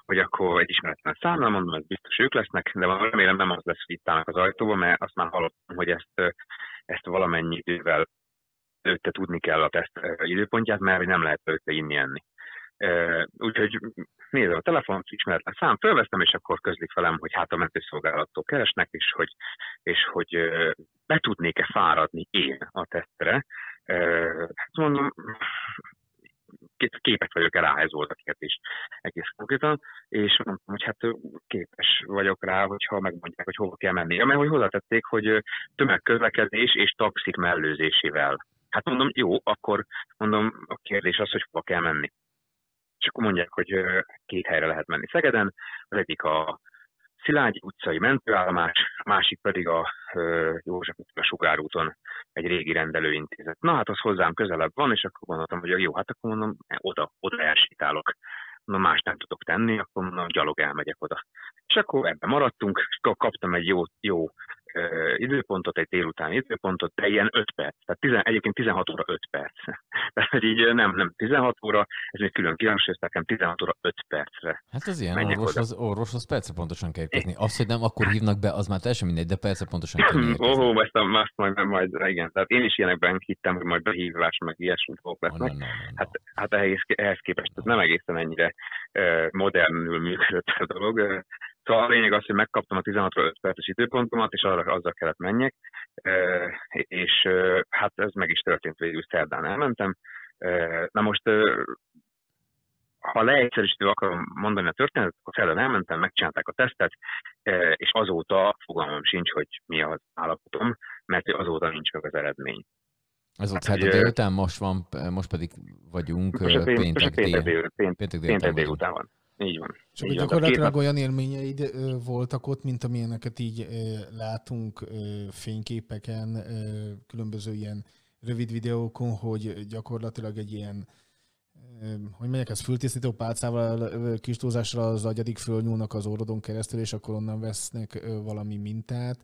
hogy akkor egy ismeretlen számlal, mondom, ez biztos ők lesznek, de remélem nem az lesz, hogy itt állnak az ajtóba, mert azt már hallottam, hogy ezt, ezt valamennyi idővel előtte tudni kell a teszt időpontját, mert nem lehet előtte inni enni. Úgyhogy nézem a telefont, ismeretlen szám, fölvesztem, és akkor közlik velem, hogy hát a mentőszolgálattól keresnek, és hogy, és hogy be tudnék-e fáradni én a tesztre. Hát mondom, képes vagyok rá, ez volt a kérdés egész konkrétan, és mondtam, hogy hát képes vagyok rá, hogyha megmondják, hogy hova kell menni. Mert hogy hozzátették, hogy tömegközlekedés és taxik mellőzésével. Hát mondom, jó, akkor mondom, a kérdés az, hogy hova kell menni. És akkor mondják, hogy két helyre lehet menni Szegeden, az egyik a Szilágyi utcai mentőállomás, a másik pedig a József utca Sugárúton egy régi rendelőintézet. Na hát az hozzám közelebb van, és akkor gondoltam, hogy jó, hát akkor mondom, oda, oda elsétálok. Mondom, más nem tudok tenni, akkor mondom, gyalog elmegyek oda. És akkor ebben maradtunk, és akkor kaptam egy jó, jó időpontot, egy délutáni időpontot, de ilyen 5 perc. Tehát 10, egyébként 16 óra 5 perc. Tehát, hogy így nem, nem 16 óra, ez még külön kihangsúlyozták, nekem 16 óra 5 percre. Hát az ilyen Menjek orvoshoz, orvoshoz percre pontosan kell érkezni. Az, hogy nem akkor hívnak be, az már teljesen mindegy, de percre pontosan kell érkezni. Ó, ezt, a- ezt majd, majd, igen. Tehát én is ilyenekben hittem, hogy majd behívás, meg ilyesmi dolgok Oh, lesznek. no, no, no, no. Hát, hát ehhez, ehhez képest ez nem egészen ennyire modernül működött a dolog. Szóval a lényeg az, hogy megkaptam a 16 5 perces időpontomat, és arra azzal kellett menjek, és hát ez meg is történt végül, szerdán elmentem. Na most ha leegyszerűsítő akarom mondani a történetet, akkor szerdán elmentem, megcsinálták a tesztet, és azóta fogalmam sincs, hogy mi az állapotom, mert azóta nincs meg az eredmény. Ez volt hát, szerda délután, most van, most pedig vagyunk Most péntek péntek, Péntek délután péntek vagyunk. délután van. Így van. És akkor Így van. Gyakorlatilag két olyan élményeid voltak ott, mint amilyeneket így látunk fényképeken, különböző ilyen rövid videókon, hogy gyakorlatilag egy ilyen hogy megyek, ez fültisztító pálcával kis túlzásra az agyadik fölnyúlnak az orrodon keresztül, és akkor onnan vesznek valami mintát.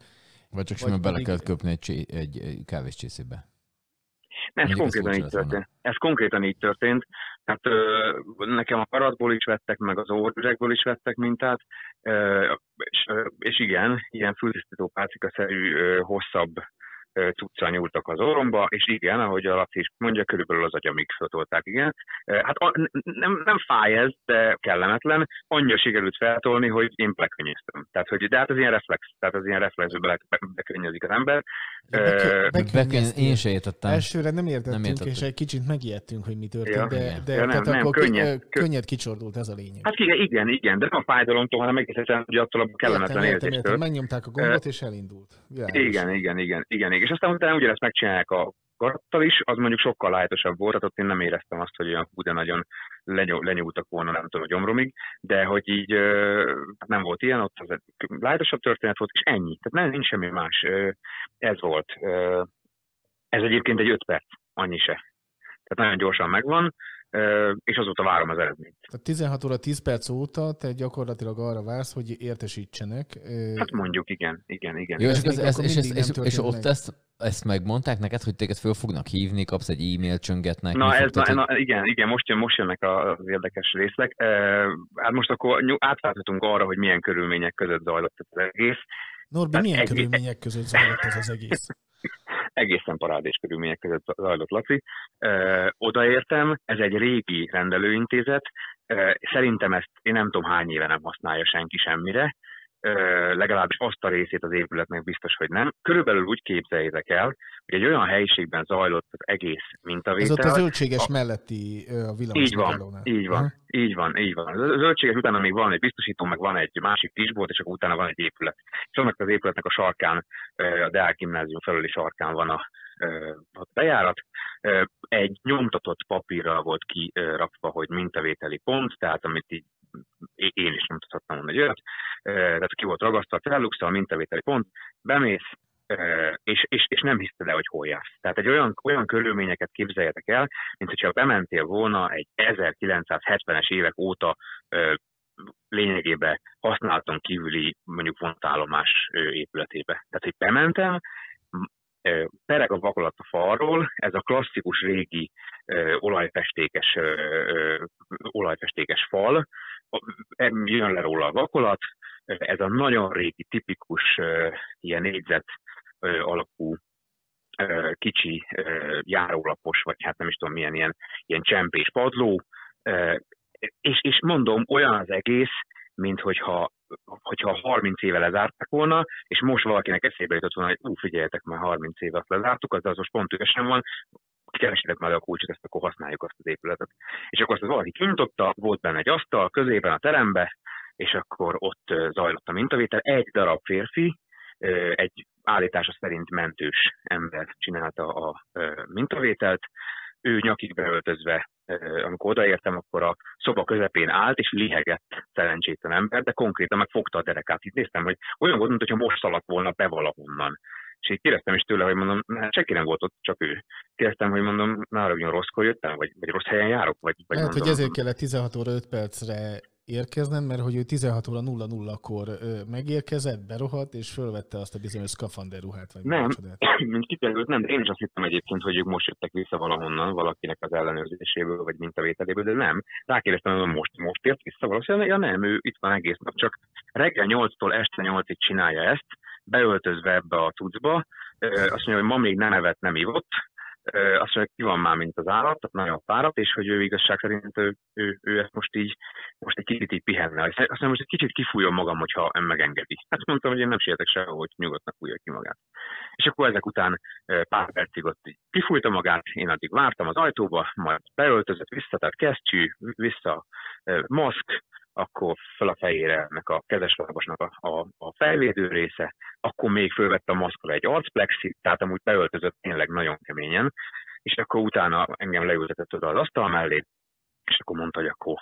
Vagy csak simán bele kellett köpni egy, egy kávéscsészébe. Ez konkrétan így történt. Ez konkrétan így történt. Tehát ö, nekem a karatból is vettek, meg az orrüregből is vettek mintát, ö, és, ö, és igen, ilyen fültisztító pálcika-szerű hosszabb ö, cuccal nyúltak az orromba, és igen, ahogy a Laci is mondja, körülbelül az agyamig föltolták, igen. Hát a, nem, nem fáj ez, de kellemetlen. Annyira sikerült feltolni, hogy én bekönnyeztem. Tehát, hogy, de hát ez ilyen reflex, tehát az ilyen reflexből bele, bekönnyözik az ember. Bekö- Beköny, bekönnyeztél. én se értettem. Elsőre nem értettünk, Nem értettük. és egy kicsit megijedtünk, hogy mi történt, Ja, de, de Ja, nem, tehát nem, akkor könnyed, könnyed, kö- könnyed kicsordult, ez a lényeg. Hát igen, igen, igen, de nem a fájdalomtól, hanem egész egyszerűen hogy attól a kellemetlen értem, értem, értem. Megnyomták a gombot, és elindult. Világos. Igen, igen, igen, igen, igen. És aztán utána ugyanezt megcsinálják a karattal is, az mondjuk sokkal lájtosabb volt, tehát ott én nem éreztem azt, hogy olyan hú, de nagyon lenyú, lenyúltak volna, nem tudom, a gyomromig, de hogy így ö, nem volt ilyen, ott az lájtosabb történet volt, és ennyi. Tehát nem, nincs semmi más. Ez volt. Ez egyébként egy öt perc, annyi se. Tehát nagyon gyorsan megvan, és azóta várom az eredményt. Tehát 16 óra 10 perc óta te gyakorlatilag arra vársz, hogy értesítsenek. Hát mondjuk igen, igen, igen. Jó, és, Ez ez, és, ez, és, és ott meg. ezt, ezt megmondták neked, hogy téged föl fognak hívni, kapsz egy e-mail, csöngetnek. Na, ez, na, na, igen, igen, most, jön, most jönnek a- az érdekes részek. E, hát most akkor átválthatunk arra, hogy milyen körülmények között zajlott ez az egész. Norbi, Tehát milyen egy- körülmények között zajlott ez az egész? Egészen parádés körülmények között zajlott, Laci. E, odaértem, ez egy régi rendelőintézet. Szerintem ezt én nem tudom hány éve nem használja senki semmire. Legalábbis azt a részét az épületnek biztos, hogy nem. Körülbelül úgy képzeljétek el, hogy egy olyan helyiségben zajlott az egész Ez mintavétel. ott a zöldséges A- melletti a villamos Így van, megállónál. így van, így van, így van. A zöldséges utána még van egy biztosító, meg van egy másik kisbolt, és akkor utána van egy épület. És annak az épületnek a sarkán, a Deák gimnázium felüli sarkán van a, a bejárat. Egy nyomtatott papírral volt kirakva, hogy mintavételi pont, tehát amit így én is nyomtathattam volna egy olyat, tehát ki volt ragasztva a a mintavételi pont, bemész, és, és, és nem hiszed el, hogy hol jársz. Tehát egy olyan, olyan körülményeket képzeljetek el, mint hogyha bementél volna egy 1970-es évek óta lényegében használaton kívüli mondjuk vontállomás épületébe. Tehát, hogy bementem, pereg a vakolat a falról, ez a klasszikus régi olajfestékes, olajfestékes fal, jön le róla a vakolat, ez a nagyon régi, tipikus ilyen négyzet alakú kicsi járólapos, vagy hát nem is tudom milyen ilyen, ilyen csempés padló, és, és mondom, olyan az egész, mint hogyha, hogyha 30 éve lezártak volna, és most valakinek eszébe jutott volna, hogy ú, figyeljetek, már 30 éve azt lezártuk, az, az most pont üresen van, keresitek már a kulcsot, ezt akkor használjuk azt az épületet. És akkor azt valaki kinyitotta, volt benne egy asztal, középen a terembe, és akkor ott zajlott a mintavétel. Egy darab férfi, egy állítása szerint mentős ember csinálta a mintavételt. Ő nyakig beöltözve, amikor odaértem, akkor a szoba közepén állt, és lihegett szerencsétlen ember, de konkrétan meg fogta a derekát. Itt néztem, hogy olyan volt, mintha most szaladt volna be valahonnan. És így kérdeztem is tőle, hogy mondom, hát senki nem volt ott, csak ő. Kérdeztem, hogy mondom, nála hogy rosszkor jöttem, vagy, vagy rossz helyen járok, vagy, vagy Lehet, mondom, hogy ezért kellett 16 óra 5 percre érkezned, mert hogy ő 16 óra 00-kor ö, megérkezett, berohadt, és fölvette azt a bizonyos szkafander ruhát, vagy Nem, mint kiderült, nem, de én is azt hittem egyébként, hogy ők most jöttek vissza valahonnan, valakinek az ellenőrzéséből, vagy mintavételéből, de nem. Rákérdeztem, hogy most, most ért vissza valószínűleg, ja nem, ő itt van egész nap, csak reggel 8-tól este 8-ig csinálja ezt, beöltözve ebbe a cuccba, azt mondja, hogy ma még nem evett, nem ivott, azt mondja, hogy ki van már, mint az állat, tehát nagyon fáradt, és hogy ő igazság szerint ő, ő, ő ezt most így, most egy kicsit így pihenne. Azt mondja, most egy kicsit kifújom magam, hogyha ön megengedi. Hát mondtam, hogy én nem sietek sehol, hogy nyugodtan fújja ki magát. És akkor ezek után pár percig ott így kifújta magát, én addig vártam az ajtóba, majd beöltözött vissza, tehát kesztyű, vissza maszk, akkor fel a fejére ennek a kezeslábasnak a, a, a fejvédő része, akkor még fölvette a maszkra egy arcplexit, tehát amúgy beöltözött tényleg nagyon keményen, és akkor utána engem leültetett oda az asztal mellé, és akkor mondta, hogy akkor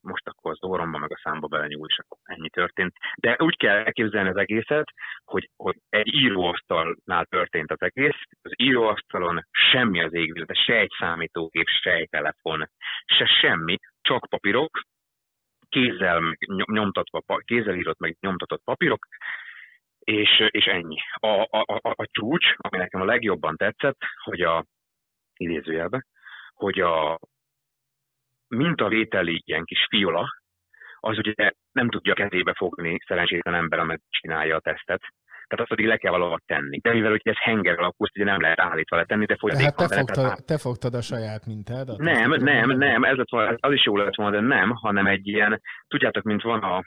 most akkor az orromba meg a számba belenyúl, és akkor ennyi történt. De úgy kell elképzelni az egészet, hogy, hogy egy íróasztalnál történt az egész, az íróasztalon semmi az égvilágon, se egy számítógép, se egy telefon, se semmi, csak papírok, kézzel meg nyomtatva, kézzel írott meg nyomtatott papírok, és, és ennyi. A, a, a, a csúcs, ami nekem a legjobban tetszett, hogy a idézőjelbe, hogy a mintavételi ilyen kis fiola, az ugye nem tudja kezébe fogni szerencsétlen ember, amit csinálja a tesztet. Tehát azt pedig le kell valahol tenni. De mivel ugye ez henger alapú, ugye nem lehet állítva letenni, de folyik. Hát te, fogtad, te fogtad a saját mintádat? Nem, nem, nem, ez lett volna, az is jó lett volna, de nem, hanem egy ilyen, tudjátok, mint van a,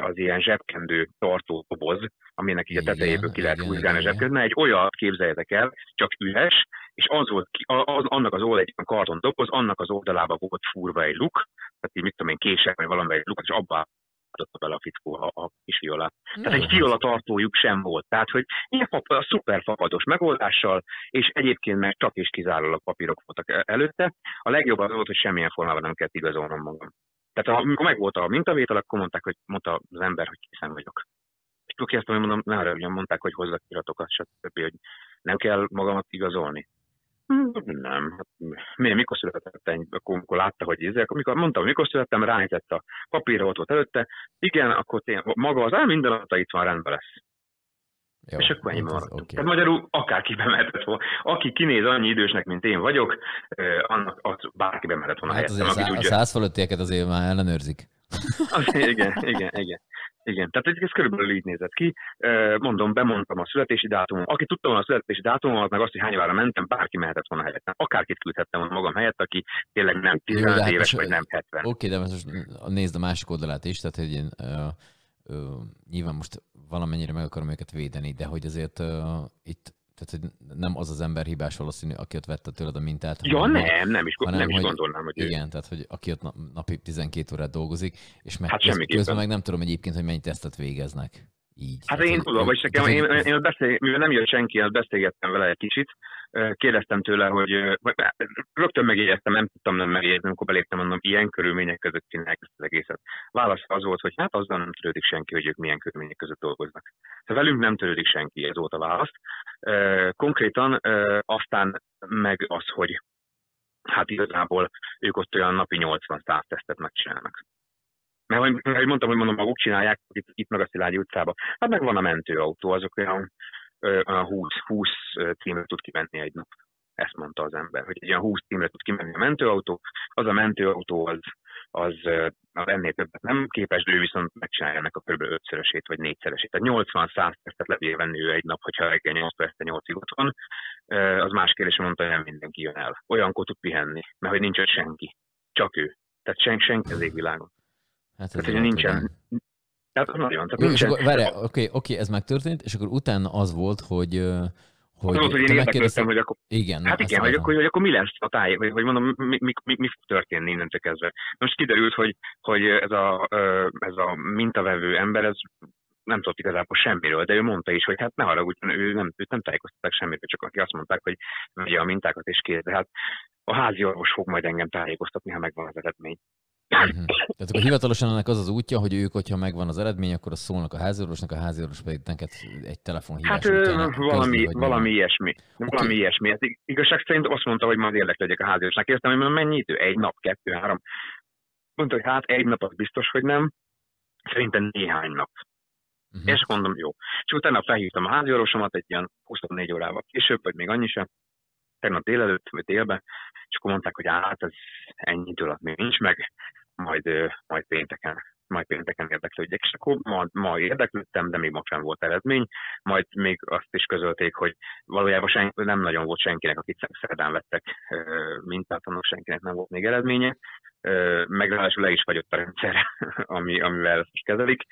az ilyen zsebkendő tartó doboz, aminek így a tetejéből ki lehet húzgálni a zsebkendő, egy olyat képzeljétek el, csak üres, és az volt, az, annak az oldal egy karton doboz, annak az oldalába volt furva egy luk, tehát így mit tudom én, kések, vagy valami egy luk, és abba adotta bele a fickó a, a kis viola. Tehát egy viola tartójuk sem volt. Tehát, hogy ilyen a szuper fapados megoldással, és egyébként meg csak és kizárólag papírok voltak előtte. A legjobb az volt, hogy semmilyen formában nem kellett igazolnom magam. Tehát amikor megvolt a mintavétel, akkor mondták, hogy mondta az ember, hogy készen vagyok. És akkor ezt mondom, ne arra, mondták, hogy hozzak iratokat, stb., hogy nem kell magamat igazolni. Nem. Hát, miért, mikor született akkor, amikor látta, hogy ez, amikor mondtam, mikor születtem, ránézett a papírra, ott volt előtte, igen, akkor tény, maga az, áll, minden adata itt van, rendben lesz. Jó, és akkor ennyi hát maradt. Okay. Tehát magyarul akárki bemehetett volna. Aki kinéz annyi idősnek, mint én vagyok, annak az bárki bemehetett volna. Hát azért szá- a száz fölöttieket azért már ellenőrzik. Az, igen, igen, igen. Igen, tehát ez körülbelül így nézett ki. Mondom, bemondtam a születési dátumot. Aki tudta volna a születési dátumot, meg azt, hogy hány órára mentem, bárki mehetett volna helyettem. Akárkit küldhettem volna magam helyett, aki tényleg nem 15 hát éves, vagy nem 70. Oké, de most nézd a másik oldalát is, tehát hogy én, uh, uh, nyilván most valamennyire meg akarom őket védeni, de hogy azért uh, itt tehát, hogy nem az az ember hibás valószínű, aki ott vette tőled a mintát. Ja, hanem, nem, nem is, hanem, nem is gondolnám, hogy Igen, ő. tehát, hogy aki ott napi 12 órát dolgozik, és meg hát közben meg nem tudom egyébként, hogy mennyi tesztet végeznek. Így. Hát én tudom, vagy nekem, én, én, én beszél, mivel nem jött senki, azt beszélgettem vele egy kicsit, kérdeztem tőle, hogy rögtön megjegyeztem, nem tudtam nem megjegyezni, amikor beléptem, mondom, ilyen körülmények között csinálják ezt az egészet. Válasz az volt, hogy hát azzal nem törődik senki, hogy ők milyen körülmények között dolgoznak. Szóval velünk nem törődik senki, ez volt a válasz. Konkrétan aztán meg az, hogy hát igazából ők ott olyan napi 80-100 tesztet megcsinálnak. Mert hogy mondtam, hogy mondom, maguk csinálják itt, itt meg a Szilágyi utcába. Hát meg van a mentőautó, azok olyan a 20, 20 címre tud kimenni egy nap. Ezt mondta az ember, hogy egy olyan 20 címre tud kimenni a mentőautó. Az a mentőautó az, az, ennél többet nem képes, de ő viszont megcsinálja ennek a kb. ötszörösét vagy négyszeresét. Tehát 80-100 percet lebír venni ő egy nap, hogyha reggel 8 perc 8 ott van. Az más kérdés, mondta, hogy nem mindenki jön el. Olyankor tud pihenni, mert hogy nincs ott senki. Csak ő. Tehát senki, senki az égvilágon. Hát ez hogy nincsen, tehát nagyon. Tehát és akkor, oké, okay, oké, ez megtörtént, és akkor utána az volt, hogy hogy, az, hogy én érdeklődtem, hogy akkor... Igen. Hát igen, hogy akkor, hogy akkor mi lesz a táj, vagy, vagy mondom, mi, mi, mi, mi fog történni innentől kezdve. Most kiderült, hogy, hogy ez, a, ez a mintavevő ember, ez nem tudott igazából semmiről, de ő mondta is, hogy hát ne haragudjon, ő nem, őt nem tájékoztatták semmit, csak aki azt mondták, hogy vegye a mintákat és kész. De hát a házi orvos fog majd engem tájékoztatni, ha megvan az eredmény. Uh-huh. Tehát akkor hivatalosan ennek az az útja, hogy ők, hogyha megvan az eredmény, akkor azt szólnak a háziorvosnak, a háziorvos pedig neked egy telefonhívás Hát után valami, közli, valami ilyesmi. Okay. Valami ilyesmi. Hát igazság szerint azt mondta, hogy majd érdeklődjek a háziorvosnak. Kérdeztem, hogy mennyi idő? Egy nap, kettő, három. Mondta, hogy hát egy nap az biztos, hogy nem. Szerintem néhány nap. Uh-huh. És mondom, jó. És utána felhívtam a háziorvosomat egy ilyen 24 órával később, vagy még annyi sem, tegnap délelőtt, vagy délben, és akkor mondták, hogy hát ez ennyi idő alatt még nincs meg, majd, majd pénteken majd pénteken érdeklődjek. És akkor ma, ma érdeklődtem, de még ma sem volt eredmény. Majd még azt is közölték, hogy valójában sen, nem nagyon volt senkinek, akit szerdán vettek mintát, annak senkinek nem volt még eredménye. Meg le is fagyott a rendszer, ami, amivel ezt is kezelik.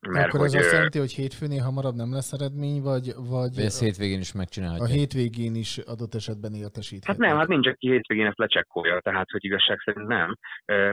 Mert Akkor hogy, ez azt jelenti, hogy hétfőnél hamarabb nem lesz eredmény, vagy... vagy ezt hétvégén is megcsinálhatja. A hétvégén is adott esetben értesíthet. Hát nem, hát nincs, aki hétvégén ezt lecsekkolja, tehát hogy igazság szerint nem.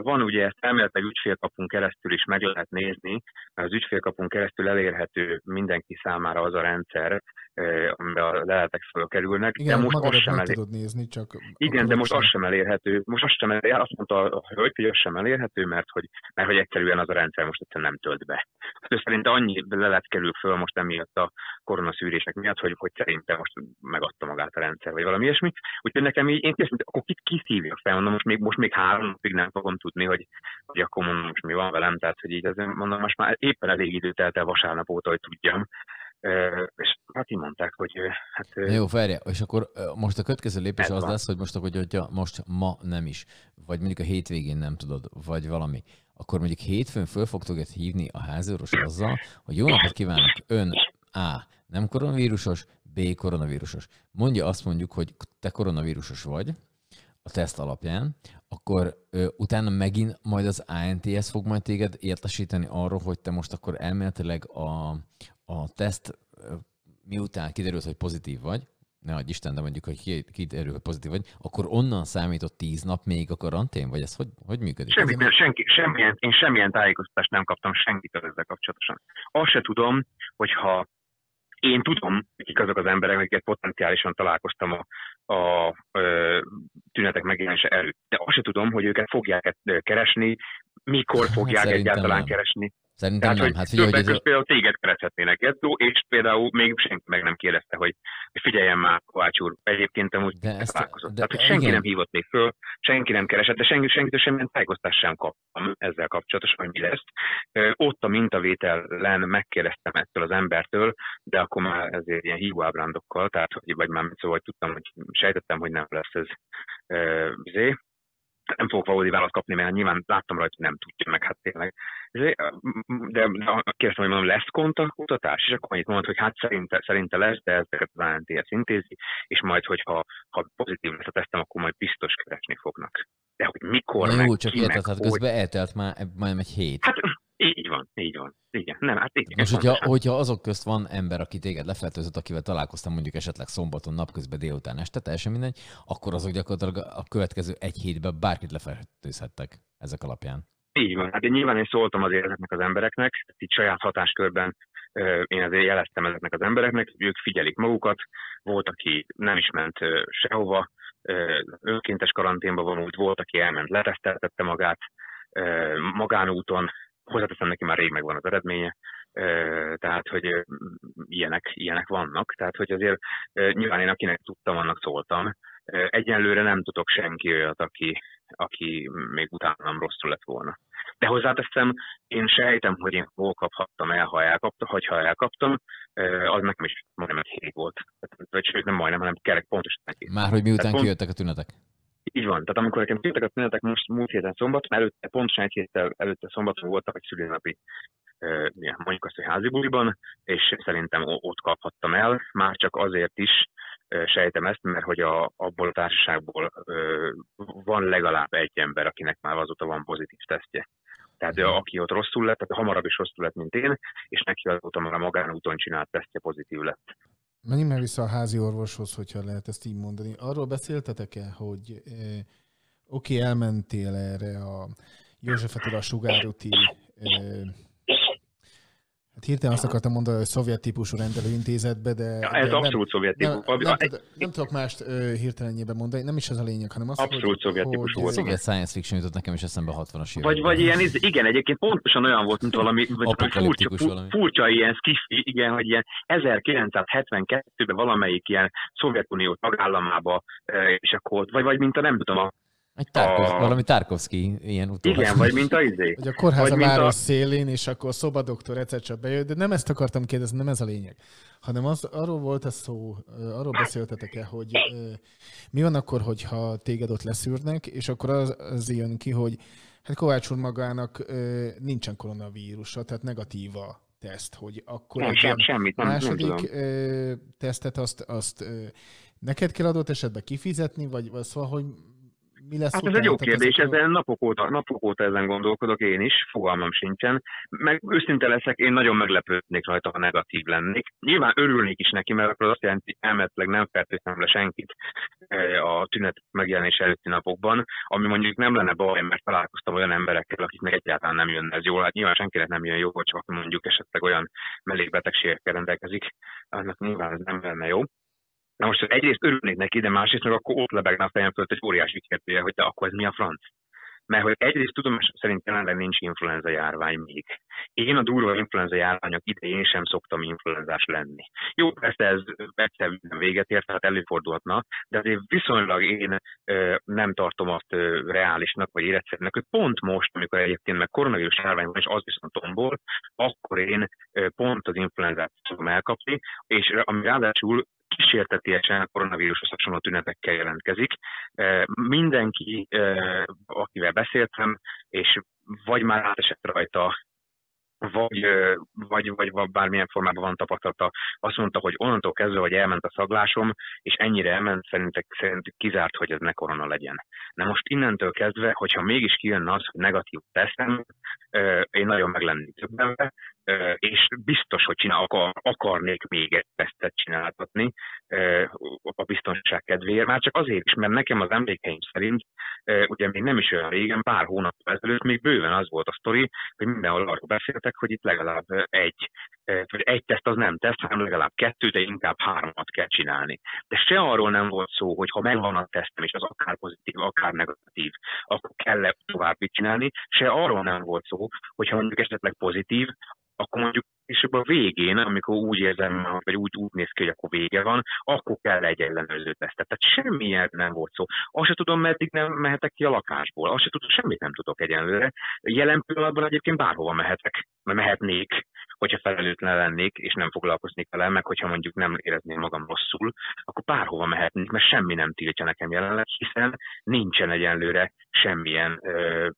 Van ugye ezt elméletileg ügyfélkapunk keresztül is meg lehet nézni, mert az ügyfélkapunk keresztül elérhető mindenki számára az a rendszer, ö, amiben a leletek fölkerülnek, Igen, de most az magadat sem elég. tudod nézni, csak... Igen, de most az sem elérhető. Most az sem elérhető. Azt mondta a hölgy, hogy az sem elérhető, mert hogy, mert hogy egyszerűen az a rendszer most egyszerűen nem tölt be. Ő szerint annyi lelet kerül föl most emiatt a koronaszűrések miatt, hogy, hogy szerintem most megadta magát a rendszer, vagy valami ilyesmi. Úgyhogy nekem így, én kérdeztem, akkor kit kiszívja fel, mondom, most még, most még három napig nem fogom tudni, hogy, hogy akkor mondom, most mi van velem, tehát hogy így azért mondom, most már éppen elég idő telt el vasárnap óta, hogy tudjam. És hát mondták, hogy hát Na jó, várja, és akkor most a következő lépés az van. lesz, hogy most, hogy hogyha most ma nem is, vagy mondjuk a hétvégén nem tudod, vagy valami, akkor mondjuk hétfőn föl fog téged hívni a házőros azzal, hogy jó napot kívánok, ön A. nem koronavírusos, B. koronavírusos. Mondja azt mondjuk, hogy te koronavírusos vagy, a teszt alapján, akkor ö, utána megint majd az ANTS fog majd téged értesíteni arról, hogy te most akkor elméletileg a, a teszt miután kiderült, hogy pozitív vagy, ne adj Isten, de mondjuk, hogy ki- kiderül, hogy pozitív vagy, akkor onnan számított tíz nap még a karantén, vagy ez hogy, hogy működik? Semmi, senki, semmilyen, én semmilyen tájékoztatást nem kaptam senkitől ezzel kapcsolatosan. Azt se tudom, hogyha én tudom, kik azok az emberek, akiket potenciálisan találkoztam a, a ö, tünetek megjelenése előtt. De azt se tudom, hogy őket fogják keresni, mikor fogják Hát szerintem egyáltalán nem. keresni. Szerintem Tehát, nem. Hát figyelj, hogy ez, például téged kereshetnének, Gezzó, és például még senki meg nem kérdezte, hogy figyeljen már, Kovács úr, egyébként amúgy De ezt- találkozott. de- Tehát, hogy senki igen. nem hívott még föl, senki nem keresett, de senki, senkitől semmilyen tájékoztást sem kaptam ezzel kapcsolatosan, hogy mi lesz. Ott a mintavételen megkérdeztem ettől az embertől, de akkor már ezért ilyen hívóábrándokkal, tehát, hogy, vagy már szóval, hogy tudtam, hogy sejtettem, hogy nem lesz ez ö, izé. nem fogok valódi választ kapni, mert nyilván láttam rajta, hogy nem tudja meg, hát tényleg. Izé, De kérdeztem, hogy mondom, lesz kontaktkutatás, és akkor annyit mondott, hogy hát szerinte, szerinte lesz, de ezeket az ANTS intézi, és majd, hogyha ha pozitív lesz a tesztem, akkor majd biztos keresni fognak. De hogy mikor, Na meg jó, csak ki, meg érted, hát hogy... közben eltelt már majdnem egy hét. Hát így van, így van. Igen, nem, hát igen. Most, hogyha, pontosan. hogyha azok közt van ember, aki téged lefertőzött, akivel találkoztam mondjuk esetleg szombaton, napközben, délután, este, teljesen mindegy, akkor azok gyakorlatilag a következő egy hétben bárkit lefertőzhettek ezek alapján. Így van. Hát én nyilván én szóltam azért ezeknek az embereknek, itt saját hatáskörben én azért jeleztem ezeknek az embereknek, hogy ők figyelik magukat, volt, aki nem is ment sehova, önkéntes karanténba vonult, volt, aki elment, leteszteltette magát, magánúton, hozzáteszem neki már rég megvan az eredménye, tehát, hogy ilyenek, ilyenek vannak, tehát, hogy azért nyilván én akinek tudtam, annak szóltam. Egyenlőre nem tudok senki olyat, aki, aki még utánam rosszul lett volna. De hozzáteszem, én sejtem, hogy én hol kaphattam el, ha elkaptam, vagy ha elkaptam, az nekem is majdnem egy hét volt. Vagy sőt, nem majdnem, hanem kerek pontosan hét. Már hogy miután Tehát kijöttek a tünetek. Így van. Tehát amikor nekem jöttek a tünetek most múlt héten szombaton, előtte, pontosan egy héttel előtte szombaton voltak egy szülinapi mondjuk azt, hogy házi buliban, és szerintem ott kaphattam el, már csak azért is sejtem ezt, mert hogy a, abból a társaságból ö, van legalább egy ember, akinek már azóta van pozitív tesztje. Tehát ö, aki ott rosszul lett, tehát hamarabb is rosszul lett, mint én, és neki azóta már a magánúton csinált tesztje pozitív lett. Menjünk már vissza a házi orvoshoz, hogyha lehet ezt így mondani. Arról beszéltetek-e, hogy eh, oké, okay, elmentél erre a József Attila sugárúti eh, hirtelen azt akartam mondani, hogy szovjet típusú rendelőintézetbe, de... Ja, ez de abszolút szovjet nem, típus. nem, A- nem, nem tudok mást ö, hirtelenjében mondani, nem is ez a lényeg, hanem az, Abszolút hogy, szovjet típusú volt. Szovjet science fiction jutott nekem is eszembe a 60-as években. Vagy, vagy ilyen, iz- igen, egyébként pontosan olyan volt, mint valami, vagy furcsa, valami. furcsa ilyen skifi, igen, hogy ilyen 1972-ben valamelyik ilyen Szovjetunió tagállamába, és akkor, vagy, vagy mint a nem tudom, a, Egy Tarkov, a- valami Tarkovsky ilyen utólag. igen, vagy mint a izé. hogy a kórház Vagy a mint a- város szélén, és akkor szobadoktor egyszer csak bejött, de nem ezt akartam kérdezni, nem ez a lényeg. Hanem az, arról volt a szó, arról beszéltetek-e, hogy mi van akkor, hogyha téged ott leszűrnek, és akkor az, az jön ki, hogy hát Kovács úr magának nincsen koronavírusa, tehát negatív a teszt, hogy akkor Nem, sem, semmit, nem, nem második tudom. ö, tesztet azt, azt neked kell adott esetben kifizetni, vagy, vagy szóval, hogy Mi lesz Hát ez egy jó kérdés, ezekről? ezen napok óta, napok óta ezen gondolkodok én is, fogalmam sincsen. Meg őszinte leszek, én nagyon meglepődnék rajta, ha negatív lennék. Nyilván örülnék is neki, mert akkor azt jelenti, hogy elméletileg nem fertőztem le senkit eh, a tünet megjelenés előtti napokban, ami mondjuk nem lenne baj, mert találkoztam olyan emberekkel, akiknek egyáltalán nem jönne ez jól. Hát nyilván senkinek nem jön jó, hogy csak mondjuk esetleg olyan mellékbetegségekkel rendelkezik, annak nyilván ez nem lenne jó. Na most egyrészt örülnék neki, de másrészt meg akkor ott lebegne a fejem fölött egy óriási kérdője, hogy de akkor ez mi a franc? Mert hogy egyrészt tudomásom szerint jelenleg nincs influenza járvány még. Én a durva influenza járványok idején sem szoktam influenzás lenni. Jó, persze ez egyszer véget ért, tehát előfordulhatna, de azért viszonylag én ö, nem tartom azt ö, reálisnak vagy életszerűnek, hogy pont most, amikor egyébként meg koronavírus járvány van, és az viszont tombol, akkor én ö, pont az influenzát tudom elkapni, és ami ráadásul kísértetiesen koronavírushoz hasonló tünetekkel jelentkezik. Eh, Mindenki, eh, akivel beszéltem, és vagy már átesett rajta, vagy, vagy, vagy, vagy bármilyen formában van tapasztalata, azt mondta, hogy onnantól kezdve, hogy elment a szaglásom, és ennyire elment, szerintek, szerintük kizárt, hogy ez ne korona legyen. Na most innentől kezdve, hogyha mégis kijönne az, hogy negatív teszem, én nagyon meg lennék többenve, és biztos, hogy csinál, akar, akarnék még egy tesztet csináltatni a biztonság kedvéért, már csak azért is, mert nekem az emlékeim szerint, ugye még nem is olyan régen, pár hónap ezelőtt még bőven az volt a sztori, hogy mindenhol arról beszéltek, hogy itt legalább egy, vagy egy teszt az nem teszt, hanem legalább kettő, de inkább hármat kell csinálni. De se arról nem volt szó, hogy ha megvan a tesztem, és az akár pozitív, akár negatív, akkor kell -e további csinálni, se arról nem volt szó, hogy ha mondjuk esetleg pozitív, akkor mondjuk később a végén, amikor úgy érzem, vagy úgy, úgy néz ki, hogy akkor vége van, akkor kell egy ellenőrző tesztet. Tehát semmilyen nem volt szó. Azt se tudom, meddig nem mehetek ki a lakásból. Azt se tudom, semmit nem tudok egyenlőre. Jelen pillanatban egyébként bárhova mehetek, mert mehetnék, hogyha felelőtlen lennék, és nem foglalkoznék vele, meg hogyha mondjuk nem érezném magam rosszul, akkor bárhova mehetnék, mert semmi nem tiltja nekem jelenleg, hiszen nincsen egyenlőre semmilyen, ö,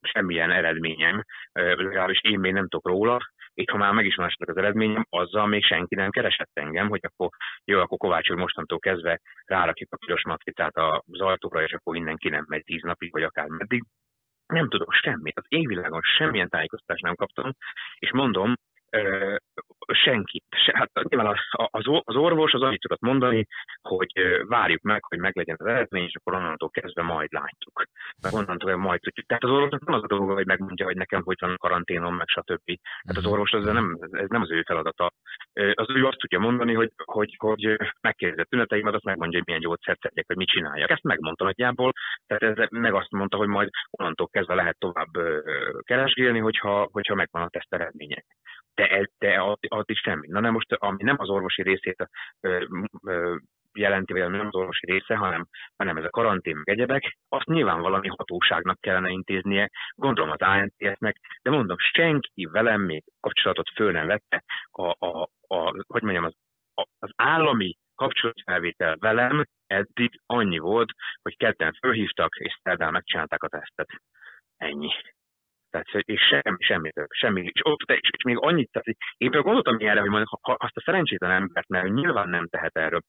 semmilyen eredményem, ö, legalábbis én még nem tudok róla, és ha már meg az eredményem, azzal még senki nem keresett engem, hogy akkor jó, akkor Kovács úr mostantól kezdve rárakjuk a piros matricát az ajtóra, és akkor innen ki nem megy tíz napig, vagy akár meddig. Nem tudok semmit. Az égvilágon semmilyen tájékoztatást nem kaptam, és mondom, senkit. Se, hát nyilván az, az, az orvos az annyit tudott mondani, hogy várjuk meg, hogy meglegyen az eredmény, és akkor onnantól kezdve majd látjuk. Meg onnantól kezdve majd tudjuk. Tehát az orvosnak nem az a dolga, hogy megmondja, hogy nekem hogy van a karanténom, meg stb. Tehát az orvos az nem, ez nem az ő feladata. Az ő azt tudja mondani, hogy, hogy, hogy megkérdezi a tüneteimet, azt megmondja, hogy milyen gyógyszert szedjek, hogy mit csináljak. Ezt megmondta nagyjából, tehát ez, meg azt mondta, hogy majd onnantól kezdve lehet tovább keresgélni, hogyha, hogyha megvan a teszt eredménye de, de az, az is semmi. Na nem most, ami nem az orvosi részét ö, ö, jelenti, vagy nem az orvosi része, hanem, hanem ez a karantén meg egyebek, azt nyilván valami hatóságnak kellene intéznie, gondolom az ANTS-nek, de mondom, senki velem még kapcsolatot föl nem vette, a, a, a, hogy mondjam, az, a, az állami kapcsolatfelvétel velem eddig annyi volt, hogy ketten fölhívtak, és szerdán megcsinálták a tesztet. Ennyi. Tehát, és semmi, semmi semmi. És, ott, és, és még annyit, tehát én például gondoltam ilyenre, hogy mondjuk, ha, azt a szerencsétlen embert, mert ő nyilván nem tehet erről,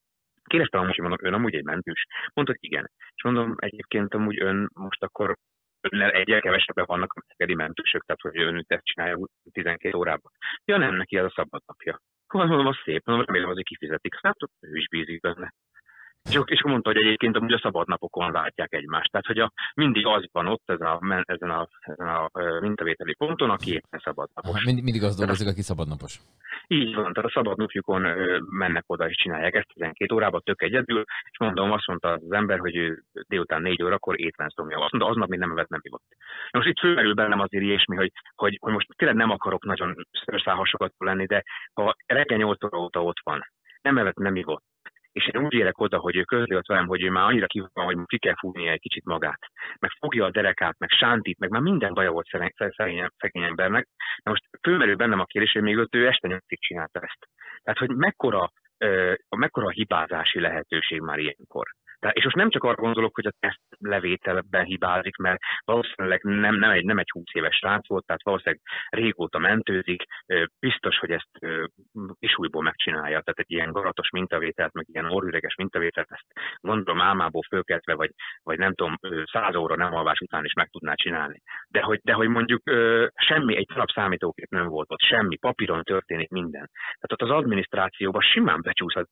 kérdeztem amúgy, hogy mondom, ön amúgy egy mentős. Mondta, hogy igen. És mondom, egyébként amúgy ön most akkor önnel egyel kevesebben vannak a szegedi mentősök, tehát hogy ön ezt csinálja 12 órában. Ja, nem, neki ez a szabad napja. Mondom, az szép, mondom, remélem azért kifizetik. Hát ő is bízik benne. És, és mondta, hogy egyébként amúgy a szabadnapokon látják egymást. Tehát, hogy a, mindig az van ott ezen a, ezen a, ezen a mintavételi ponton, aki éppen szabadnapos. Aha, mind, mindig az dolgozik, aki szabadnapos. Így van, tehát a szabadnapjukon mennek oda és csinálják ezt 12 órában, tök egyedül, és mondom, azt mondta az ember, hogy ő délután 4 órakor étrenszomja. Azt mondta, aznap még nem evett, nem ivott. Most itt fölmerül bennem azért ilyesmi, hogy, hogy, hogy most tényleg nem akarok nagyon szőrszálhasokat lenni, de ha reggel 8 óra óta ott van, nem evett, nem ivott, és én úgy érek oda, hogy ő közli ott velem, hogy ő már annyira kívül van, hogy ki kell fúrnia egy kicsit magát, meg fogja a derekát, meg sántít, meg már minden baja volt szerény, szerény, szegény embernek. Na most fölmerül bennem a kérdés, hogy még ott ő este nyolcig csinálta ezt. Tehát, hogy mekkora, ö, mekkora hibázási lehetőség már ilyenkor. Tehát, és most nem csak arra gondolok, hogy a teszt levételben hibázik, mert valószínűleg nem, nem, egy, nem egy 20 éves srác volt, tehát valószínűleg régóta mentőzik, biztos, hogy ezt is újból megcsinálja. Tehát egy ilyen garatos mintavételt, meg ilyen orrüreges mintavételt, ezt gondolom álmából fölkeltve, vagy, vagy nem tudom, száz óra nem alvás után is meg tudná csinálni. De hogy, de hogy mondjuk semmi, egy nap számítógép nem volt ott, semmi, papíron történik minden. Tehát ott az adminisztrációban simán becsúszhat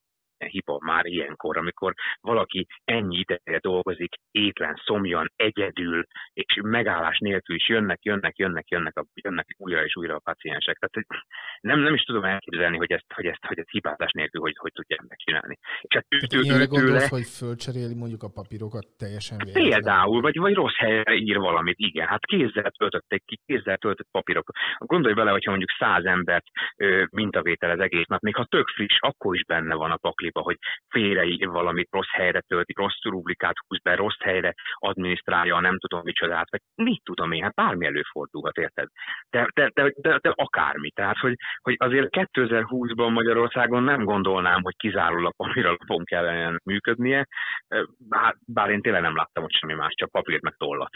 hiba már ilyenkor, amikor valaki ennyi ideje dolgozik, étlen, szomjan, egyedül, és megállás nélkül is jönnek, jönnek, jönnek, jönnek, a, jönnek újra és újra a paciensek. Tehát nem, nem is tudom elképzelni, hogy ezt, hogy ezt, hogy ezt hibázás nélkül hogy, hogy tudják megcsinálni. És hát ő, ő, ő, gondolsz, le... hogy fölcseréli mondjuk a papírokat teljesen véletlen? Például, vagy, vagy rossz helyre ír valamit, igen. Hát kézzel töltötték ki, kézzel töltött papírok. Gondolj bele, hogyha mondjuk száz embert mintavétel az egész nap, még ha tök friss, akkor is benne van a pakli pakliba, hogy félre valamit rossz helyre tölti, rossz rublikát húz be, rossz helyre adminisztrálja, nem tudom micsodát, vagy mit tudom én, hát bármi előfordulhat, érted? De, de, de, de, de akármi. Tehát, hogy, hogy azért 2020-ban Magyarországon nem gondolnám, hogy kizárólag papíralapon kellene működnie, bár, bár én tényleg nem láttam ott semmi más, csak papírt meg tollat.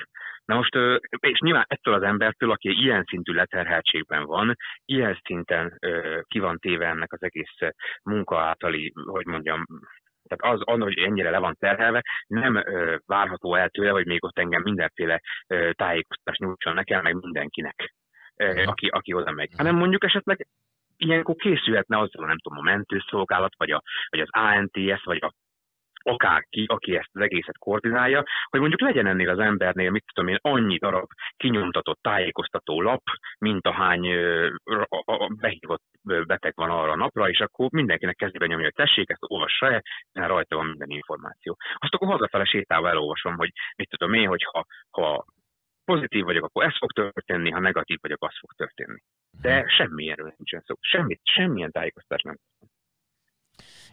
Na most, és nyilván ettől az embertől, aki ilyen szintű leterheltségben van, ilyen szinten ki van téve ennek az egész munka általi, hogy mondjam, tehát az, annak, hogy ennyire le van terhelve, nem ö, várható el tőle, hogy még ott engem mindenféle ö, tájékoztatást nyújtson nekem, meg mindenkinek, ö, aki, aki oda megy. Hanem mondjuk esetleg ilyenkor készülhetne azzal, nem tudom, a mentőszolgálat, vagy, a, vagy az ANTS, vagy a akárki, aki ezt az egészet koordinálja, hogy mondjuk legyen ennél az embernél, mit tudom én, annyi darab kinyomtatott tájékoztató lap, mint ahány behívott beteg van arra a napra, és akkor mindenkinek kezébe nyomja, hogy tessék, ezt olvassa el, mert rajta van minden információ. Azt akkor hazafele sétálva elolvasom, hogy mit tudom én, hogy ha, ha pozitív vagyok, akkor ez fog történni, ha negatív vagyok, az fog történni. De mhm. semmilyenről nincsen szó. Semmit, semmilyen tájékoztatás nem.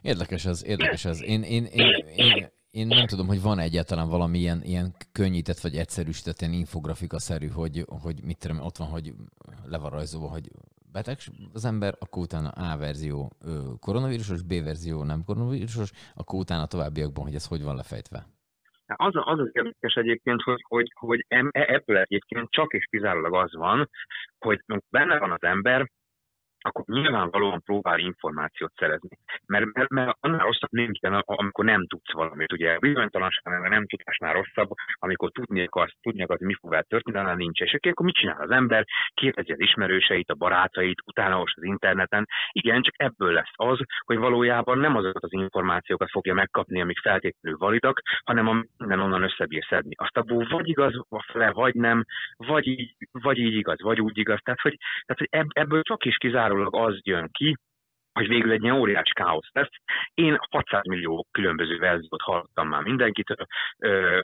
Érdekes ez, érdekes ez. Én, én, én, én, én nem tudom, hogy van egyáltalán valami ilyen, ilyen könnyített vagy egyszerűsített ilyen infografika-szerű, hogy, hogy mit tudom, ott van, hogy le van rajzolva, hogy beteg az ember, akkor utána A verzió koronavírusos, B verzió nem koronavírusos, akkor utána továbbiakban, hogy ez hogy van lefejtve. Az, az az érdekes egyébként, hogy, hogy, hogy e, ebből egyébként csak és kizárólag az van, hogy benne van az ember, akkor nyilvánvalóan próbál információt szerezni. Mert, mert, mert annál rosszabb nincsen, amikor nem tudsz valamit. Ugye bizonytalanság, nem tudásnál rosszabb, amikor tudni akarsz, tudni akarsz, hogy mi fog történni, annál nincs. És akkor mit csinál az ember? Kérdezi az ismerőseit, a barátait, utána most az interneten. Igen, csak ebből lesz az, hogy valójában nem azokat az információkat fogja megkapni, amik feltétlenül validak, hanem a minden onnan összebír szedni. Azt abból vagy igaz vagy nem, vagy így, vagy így igaz, vagy úgy igaz. Tehát, hogy, tehát, hogy ebből csak is kizár kizárólag az jön ki, hogy végül egy ilyen óriás káosz lesz. Én 600 millió különböző verziót hallottam már mindenkitől,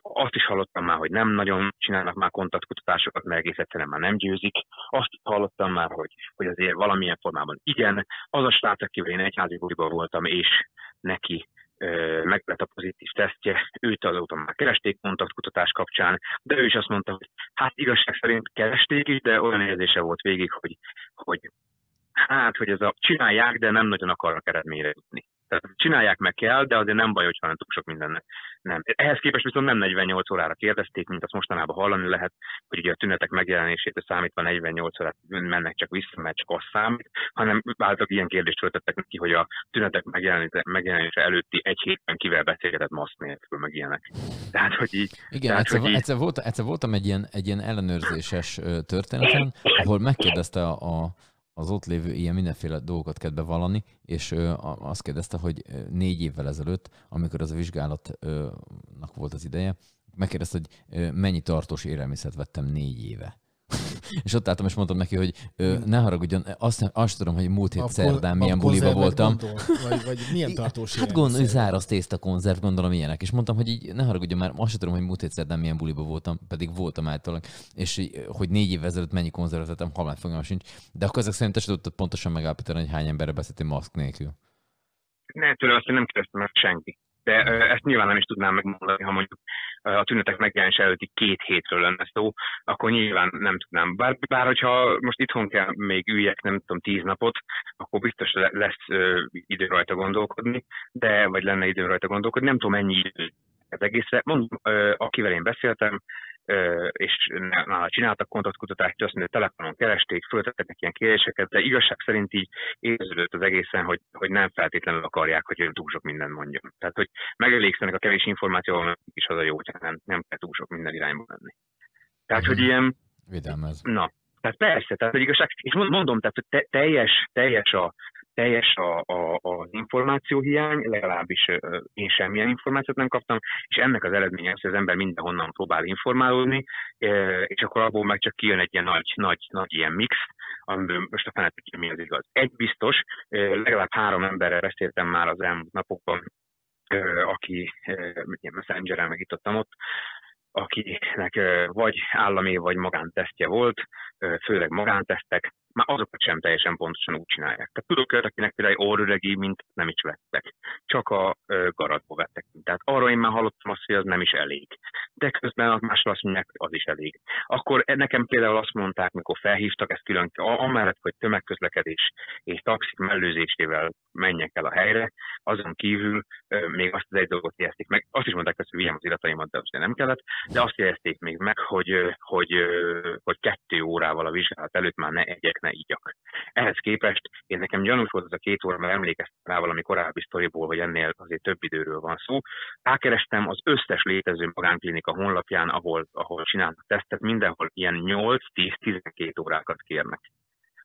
azt is hallottam már, hogy nem nagyon csinálnak már kontaktkutatásokat, mert egész egyszerűen már nem győzik. Azt hallottam már, hogy, hogy azért valamilyen formában igen. Az a srác, akivel én egyházi voltam, és neki meg lett a pozitív tesztje, őt azóta már keresték kontaktkutatás kapcsán, de ő is azt mondta, hogy hát igazság szerint keresték is, de olyan érzése volt végig, hogy, hogy hát, hogy ez a csinálják, de nem nagyon akarnak eredményre jutni. Tehát csinálják meg kell, de azért nem baj, hogyha nem túl sok mindennek. Nem. Ehhez képest viszont nem 48 órára kérdezték, mint azt mostanában hallani lehet, hogy ugye a tünetek megjelenését számítva 48 órát mennek csak vissza, mert csak az számít, hanem váltak ilyen kérdést föltettek neki, hogy a tünetek megjelenése előtti egy hétben kivel beszélgetett maszk nélkül, meg ilyenek. Tehát, hogy így... Igen, tehát, egyszer, hogy így... egyszer, volt, egyszer voltam egy ilyen, egy ilyen ellenőrzéses történeten, ahol megkérdezte a, a az ott lévő ilyen mindenféle dolgokat kell bevallani, és ö, azt kérdezte, hogy négy évvel ezelőtt, amikor az a vizsgálatnak volt az ideje, megkérdezte, hogy mennyi tartós élelmiszert vettem négy éve és ott álltam, és mondtam neki, hogy ö, ne haragudjon, azt, azt tudom, hogy múlt hét a szerdán milyen buliba voltam. Gondol, vagy, vagy milyen tartós Hát gondolom, hogy zárasz tészta konzerv, gondolom ilyenek. És mondtam, hogy így ne haragudjon, már azt tudom, hogy múlt hét szerdán milyen buliba voltam, pedig voltam általában. És hogy négy évvel ezelőtt mennyi konzervet vettem, halmány fogom sincs. De akkor ezek szerint te tudtad pontosan megállapítani, hogy hány emberre beszéltél maszk nélkül. Ne, tőle azt nem kérdeztem meg senki de ezt nyilván nem is tudnám megmondani, ha mondjuk a tünetek megjelenés előtti két hétről lenne szó, akkor nyilván nem tudnám. Bár, bár hogyha most itthon kell még üljek, nem tudom, tíz napot, akkor biztos lesz idő rajta gondolkodni, de, vagy lenne idő rajta gondolkodni, nem tudom ennyi idő az egészre. Mondom, akivel én beszéltem, és nála csináltak kontaktkutatást, azt mondja, telefonon keresték, föltettek neki ilyen kérdéseket, de igazság szerint így érződött az egészen, hogy, hogy nem feltétlenül akarják, hogy ő túl sok mindent mondjon. Tehát, hogy megelégszenek a kevés információval, is az a jó, hogy nem, nem kell túl sok minden irányba menni. Tehát, hogy ilyen... Videlmez. Na, tehát persze, tehát hogy igazság, és mondom, tehát hogy te, teljes, teljes a, teljes a, a, az információhiány, legalábbis én semmilyen információt nem kaptam, és ennek az eredménye az, hogy az ember mindenhonnan próbál informálódni, és akkor abból meg csak kijön egy ilyen nagy, nagy, nagy ilyen mix, amiből most a fenet tudja, mi az igaz. Egy biztos, legalább három emberrel beszéltem már az elmúlt napokban, aki ilyen messengeren megítottam ott, akiknek vagy állami, vagy magántesztje volt, főleg magántesztek, már azokat sem teljesen pontosan úgy csinálják. Tehát tudok olyat, akinek például orrüregi mint nem is vettek, csak a garatba vettek. Tehát arra én már hallottam azt, hogy az nem is elég. De közben a másról azt mondják, hogy az is elég. Akkor nekem például azt mondták, mikor felhívtak ezt külön, amellett, hogy tömegközlekedés és taxik mellőzésével menjek el a helyre, azon kívül még azt az egy dolgot jelezték meg. Azt is mondták, hogy vigyem az irataimat, de azt nem kellett, de azt jelezték még meg, hogy, hogy, hogy kettő órával a vizsgálat előtt már ne egyek, ne igyak. Ehhez képest én nekem gyanús volt az a két óra, mert emlékeztem rá valami korábbi sztoriból, hogy ennél azért több időről van szó. Rákerestem az összes létező magánklinika honlapján, ahol, ahol csinálnak tesztet, mindenhol ilyen 8-10-12 órákat kérnek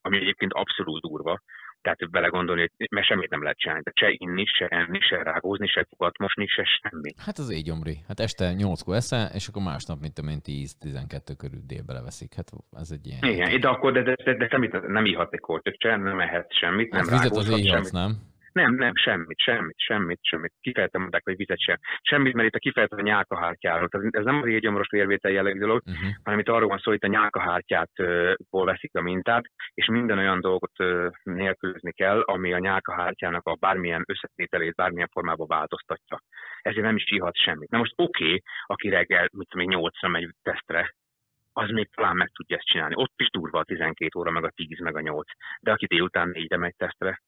ami egyébként abszolút durva, tehát belegondolni, hogy mert semmit nem lehet csinálni. De se inni, se enni, se rágózni, se fogat mosni, se semmi. Hát az így gyomri. Hát este 8-kor eszel, és akkor másnap, mint tudom én, 10-12 körül délbe leveszik. Hát ez egy ilyen... Igen, de akkor de, de, de, de semmit nem ihat egy kortyot, nem ehet semmit, hát nem vizet az semmit. nem? Nem, nem, semmit, semmit, semmit, semmit. Kifejtem mondták, hogy vizet sem. Semmit, mert itt a kifejezett a nyálkahártyáról. Ez nem az égyomros vérvétel jellegű dolog, uh-huh. hanem itt arról van szó, hogy itt a nyálkahártyátból veszik a mintát, és minden olyan dolgot nélkülözni kell, ami a nyálkahártyának a bármilyen összetételét, bármilyen formában változtatja. Ezért nem is ihat semmit. Na most oké, okay, aki reggel, mit tudom, 8 megy tesztre, az még talán meg tudja ezt csinálni. Ott is durva a 12 óra, meg a 10, meg a 8. De aki délután négyre megy tesztre,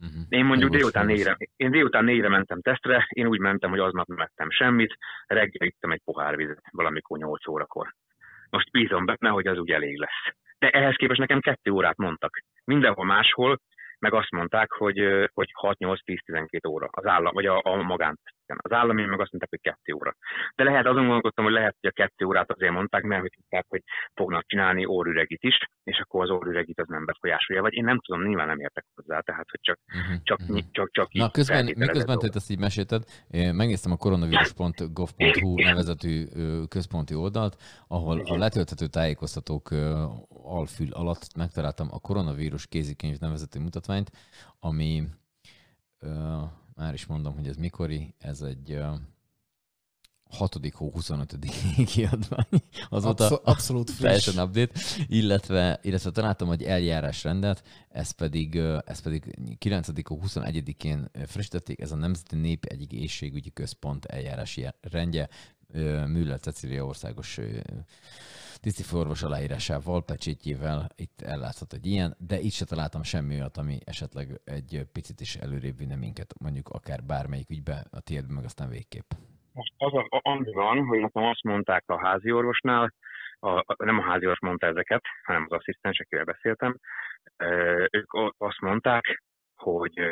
Uh-huh. Én mondjuk délután négyre, én délután négyre mentem tesztre, én úgy mentem, hogy aznap nem ettem semmit, reggel ittem egy pohár vizet valamikor 8 órakor. Most bízom benne, hogy az úgy elég lesz. De ehhez képest nekem kettő órát mondtak. Mindenhol máshol meg azt mondták, hogy, hogy 6-8-10-12 óra az állam, vagy a, a magánt. Az állami meg azt mondták, hogy kettő óra. De lehet, azon gondolkodtam, hogy lehet, hogy a kettő órát azért mondták, mert hogy tudták, hogy fognak csinálni orrüregit is, akkor az orrüregit az nem befolyásolja. Vagy én nem tudom, nyilván nem értek hozzá, tehát hogy csak, uh-huh, csak, uh-huh. csak, csak Na, közben, miközben te ezt így mesélted, megnéztem a koronavírus.gov.hu nevezetű központi oldalt, ahol a letölthető tájékoztatók alfül alatt megtaláltam a koronavírus kézikönyv nevezetű mutatványt, ami már is mondom, hogy ez mikori, ez egy 6. hó 25. kiadvány. Azóta Abszol- abszolút friss. Teljesen update, illetve, illetve találtam egy eljárásrendet, ez pedig, ez pedig 9. hó 21-én frissítették, ez a Nemzeti Nép egyik éjségügyi központ eljárási rendje, Müller Cecília országos tisztifőorvos aláírásával, pecsétjével itt elláthat egy ilyen, de itt se találtam semmi olyat, ami esetleg egy picit is előrébb vinne minket, mondjuk akár bármelyik ügybe, a tiédbe meg aztán végképp. Most az a, annyi van, hogy nekem azt mondták a házi orvosnál, a, nem a házi orvos mondta ezeket, hanem az asszisztens, akivel beszéltem, ők azt mondták, hogy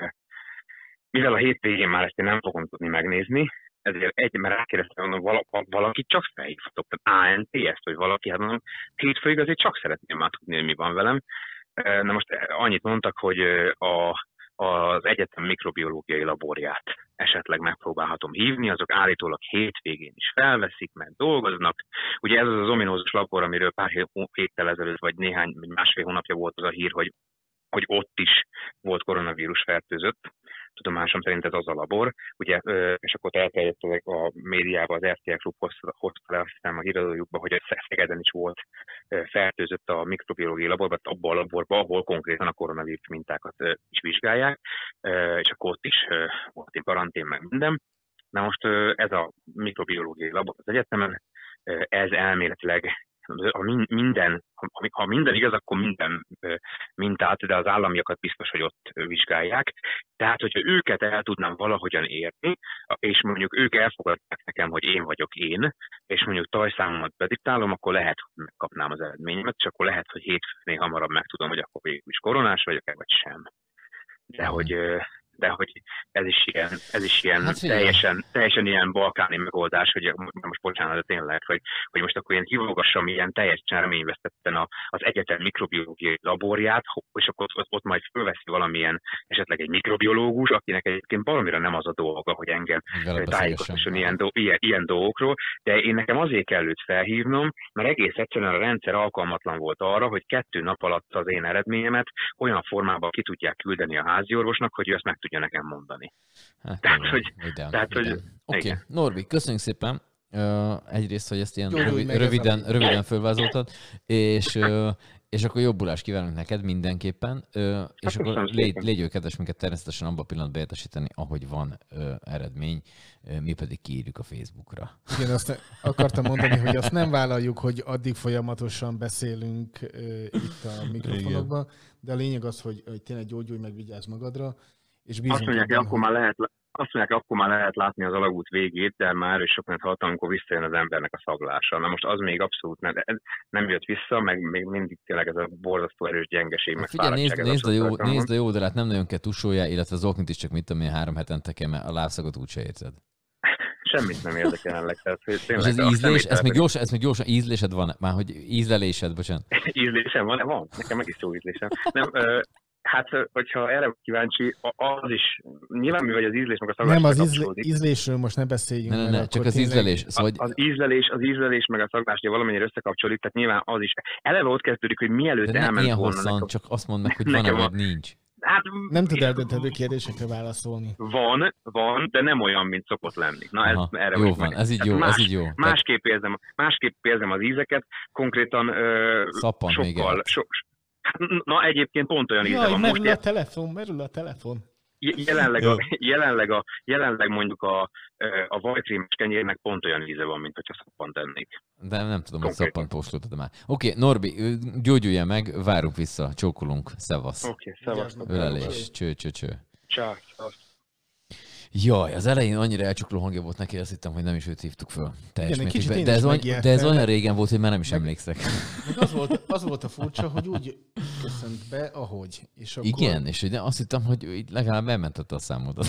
mivel a hétvégén már ezt én nem fogom tudni megnézni, ezért egy, mert rákérdeztem, mondom, valaki csak felhívhatok, tehát ANTS, vagy valaki, hát mondom, hétfőig azért csak szeretném már tudni, hogy mi van velem. Na most annyit mondtak, hogy a, az egyetem mikrobiológiai laborját esetleg megpróbálhatom hívni, azok állítólag hétvégén is felveszik, mert dolgoznak. Ugye ez az az ominózus labor, amiről pár héttel ezelőtt, vagy néhány, vagy másfél hónapja volt az a hír, hogy hogy ott is volt koronavírus fertőzött. Tudomásom szerint ez az a labor. Ugye, és akkor elterjedt a médiában az RTL Klub hozta le azt a híradójukba, hogy a Szegeden is volt fertőzött a mikrobiológiai laborban, abban a laborban, ahol konkrétan a koronavírus mintákat is vizsgálják, és akkor ott is volt egy karantén, meg minden. Na most ez a mikrobiológiai labor az egyetemen, ez elméletileg ha min- minden, ha, minden igaz, akkor minden mintát, de az államiakat biztos, hogy ott vizsgálják. Tehát, hogyha őket el tudnám valahogyan érni, és mondjuk ők elfogadják nekem, hogy én vagyok én, és mondjuk tajszámomat bediktálom, akkor lehet, hogy megkapnám az eredményemet, és akkor lehet, hogy hétfőnél hamarabb megtudom, hogy akkor végül is koronás vagyok-e, vagy sem. De hogy, ö, de hogy ez is ilyen, ez is ilyen Hát figyelj. teljesen, teljesen ilyen balkáni megoldás, hogy most bocsánat, de tényleg, hogy, hogy most akkor ilyen hívogassam ilyen teljesen reményvesztetten a, az egyetem mikrobiológiai laborját, és akkor ott, ott majd fölveszi valamilyen esetleg egy mikrobiológus, akinek egyébként valamire nem az a dolga, hogy engem tájékoztasson ilyen, do, ilyen, ilyen dolgokról, de én nekem azért kell őt felhívnom, mert egész egyszerűen a rendszer alkalmatlan volt arra, hogy kettő nap alatt az én eredményemet olyan formában ki tudják küldeni a háziorvosnak, hogy ő ezt meg tudja nekem mondani. Hát, Tehát, igen, hogy- igen, tehát, hogy- igen. Oké, igen. Norbi, köszönjük szépen. Ö, egyrészt, hogy ezt ilyen Gyógyulj rövid, röviden, a- röviden fölvázoltad, és, ö, és akkor jobbulást kívánunk neked mindenképpen, ö, és akkor légy, légy kedves minket természetesen abban a pillanatban értesíteni, ahogy van ö, eredmény, ö, mi pedig kiírjuk a Facebookra. Igen, azt akartam mondani, hogy azt nem vállaljuk, hogy addig folyamatosan beszélünk uh, itt a mikrofonokban, de a lényeg az, hogy, hogy tényleg gyógyulj meg, vigyázz magadra, és Azt mondják, abban, akkor már lehet, azt mondják, akkor már lehet látni az alagút végét, de már is sokan hallottam, amikor visszajön az embernek a szaglása. Na most az még abszolút nem, nem jött vissza, meg még mindig tényleg ez a borzasztó erős gyengeség, meg Figyelj, nézd, nézd, a jó, nézd a jó oldalát, nem nagyon kell tusolja, illetve az oknit is csak mit tudom én három hetente kell, mert a lábszagot úgyse érzed. Semmit nem érdekel jelenleg. Tehát, És tényleg az a ízlés, ez még, gyorsan, ez még gyorsan ízlésed van, már hogy ízlelésed, bocsánat. ízlésem van? Van, nekem meg is jó ízlésem. Nem, ö, hát, hogyha erre kíváncsi, az is, nyilván mi vagy az ízlés, meg a szaglás Nem, az ízle, ízlésről most ne beszéljünk. Ne, ne, ne, csak az tényleg- ízlelés. Szóval, A- hogy, az ízlelés, az ízlelés meg a szaglás ugye valamennyire összekapcsolódik, tehát nyilván az is. Eleve ott kezdődik, hogy mielőtt de elment volna hosszan, nekem- csak azt mondd meg, hogy van-e Nekem vagy van. nincs. Hát, Nem tud eldöntendő kérdésekre válaszolni. Van, van, de nem olyan, mint szokott lenni. Na, ez, Aha, erre jó van, meg. ez így jó, más, ez így jó. Másképp érzem, másképp érzem az ízeket, konkrétan ö, Szappan sokkal, so, na egyébként pont olyan íze Jaj, van. Most merül a telefon, merül a telefon. Je- jelenleg, a, jelenleg, a, jelenleg mondjuk a, a vajkrémes kenyérnek pont olyan íze van, mint hogyha szappan tennék. De nem tudom, hogy Konkrétan. szappan póstoltad már. Oké, Norbi, ö, gyógyulja meg, várunk vissza, csókolunk, szevasz. Oké, okay, szevasztok. Ölelés, cső, cső, cső. Ciao. Jaj, az elején annyira elcsukló hangja volt neki, azt hittem, hogy nem is őt hívtuk föl. Teljes Igen, kicsit én De ez, olyan, de ez olyan régen volt, hogy már nem is emlékszek. Meg az volt, az volt a furcsa, hogy úgy köszönt be, ahogy. És akkor, Igen, és hogy azt hittem, hogy legalább elmentette a számodat.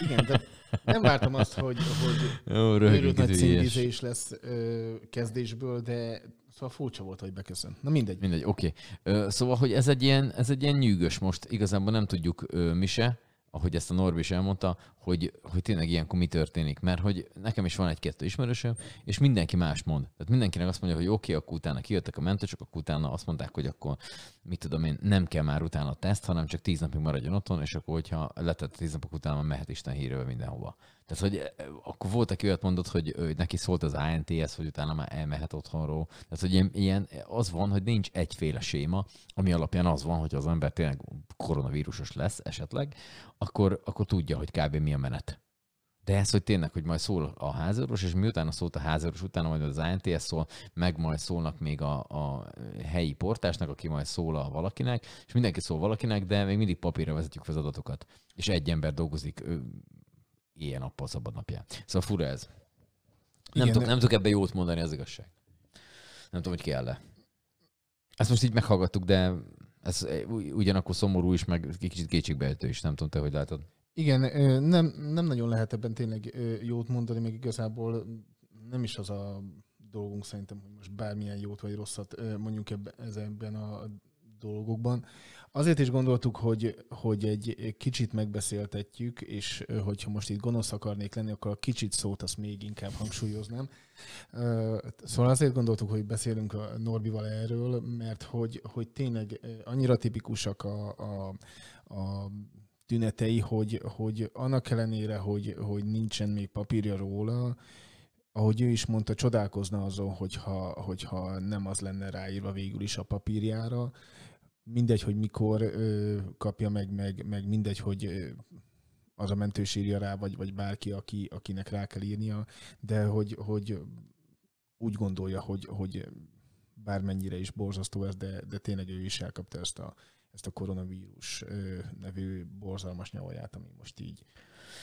Igen, de nem vártam azt, hogy, hogy őrült nagy és- címvízés lesz ö, kezdésből, de szóval furcsa volt, hogy beköszönt. Na mindegy. Mindegy, oké. Okay. Szóval, hogy ez egy, ilyen, ez egy ilyen nyűgös most, igazából nem tudjuk ö, mi se, ahogy ezt a Norbi is elmondta, hogy, hogy tényleg ilyenkor mi történik. Mert hogy nekem is van egy-kettő ismerősöm, és mindenki más mond. Tehát mindenkinek azt mondja, hogy oké, okay, akkor utána kijöttek a mentősök, akkor utána azt mondták, hogy akkor mit tudom én, nem kell már utána a teszt, hanem csak tíz napig maradjon otthon, és akkor, hogyha letett tíz napok után, már mehet Isten hírővel mindenhova. Tehát, hogy eh, akkor volt, aki olyat mondott, hogy, hogy neki szólt az ANTS, hogy utána már elmehet otthonról. Tehát, hogy ilyen, ilyen, az van, hogy nincs egyféle séma, ami alapján az van, hogy az ember tényleg koronavírusos lesz esetleg, akkor, akkor tudja, hogy kb. mi a menet. De ez, hogy tényleg, hogy majd szól a házorvos, és miután szólt a házorvos, utána majd az ANTS szól, meg majd szólnak még a, a helyi portásnak, aki majd szól a valakinek, és mindenki szól valakinek, de még mindig papírra vezetjük fel az adatokat. És egy ember dolgozik ő, éjjel-nappal szabad napján. Szóval fura ez. Nem, Igen, tudok, nem tudok ebbe jót mondani, az igazság. Nem tudom, hogy kell-e. Ezt most így meghallgattuk, de ez ugyanakkor szomorú is, meg kicsit kétségbeejtő is. Nem tudom, te hogy látod. Igen, nem, nem nagyon lehet ebben tényleg jót mondani, meg igazából nem is az a dolgunk szerintem, hogy most bármilyen jót vagy rosszat mondjuk ebben, a dolgokban. Azért is gondoltuk, hogy, hogy egy kicsit megbeszéltetjük, és hogyha most itt gonosz akarnék lenni, akkor a kicsit szót azt még inkább hangsúlyoznám. Szóval azért gondoltuk, hogy beszélünk a Norbival erről, mert hogy, hogy tényleg annyira tipikusak a, a, a tünetei, hogy, hogy annak ellenére, hogy, hogy nincsen még papírja róla, ahogy ő is mondta, csodálkozna azon, hogyha, hogyha nem az lenne ráírva végül is a papírjára. Mindegy, hogy mikor ö, kapja meg, meg, meg mindegy, hogy ö, az a mentős írja rá, vagy, vagy bárki, aki, akinek rá kell írnia, de hogy, hogy úgy gondolja, hogy, hogy bármennyire is borzasztó ez, de, de tényleg ő is elkapta ezt a, ezt a koronavírus nevű borzalmas nyavaját, ami most így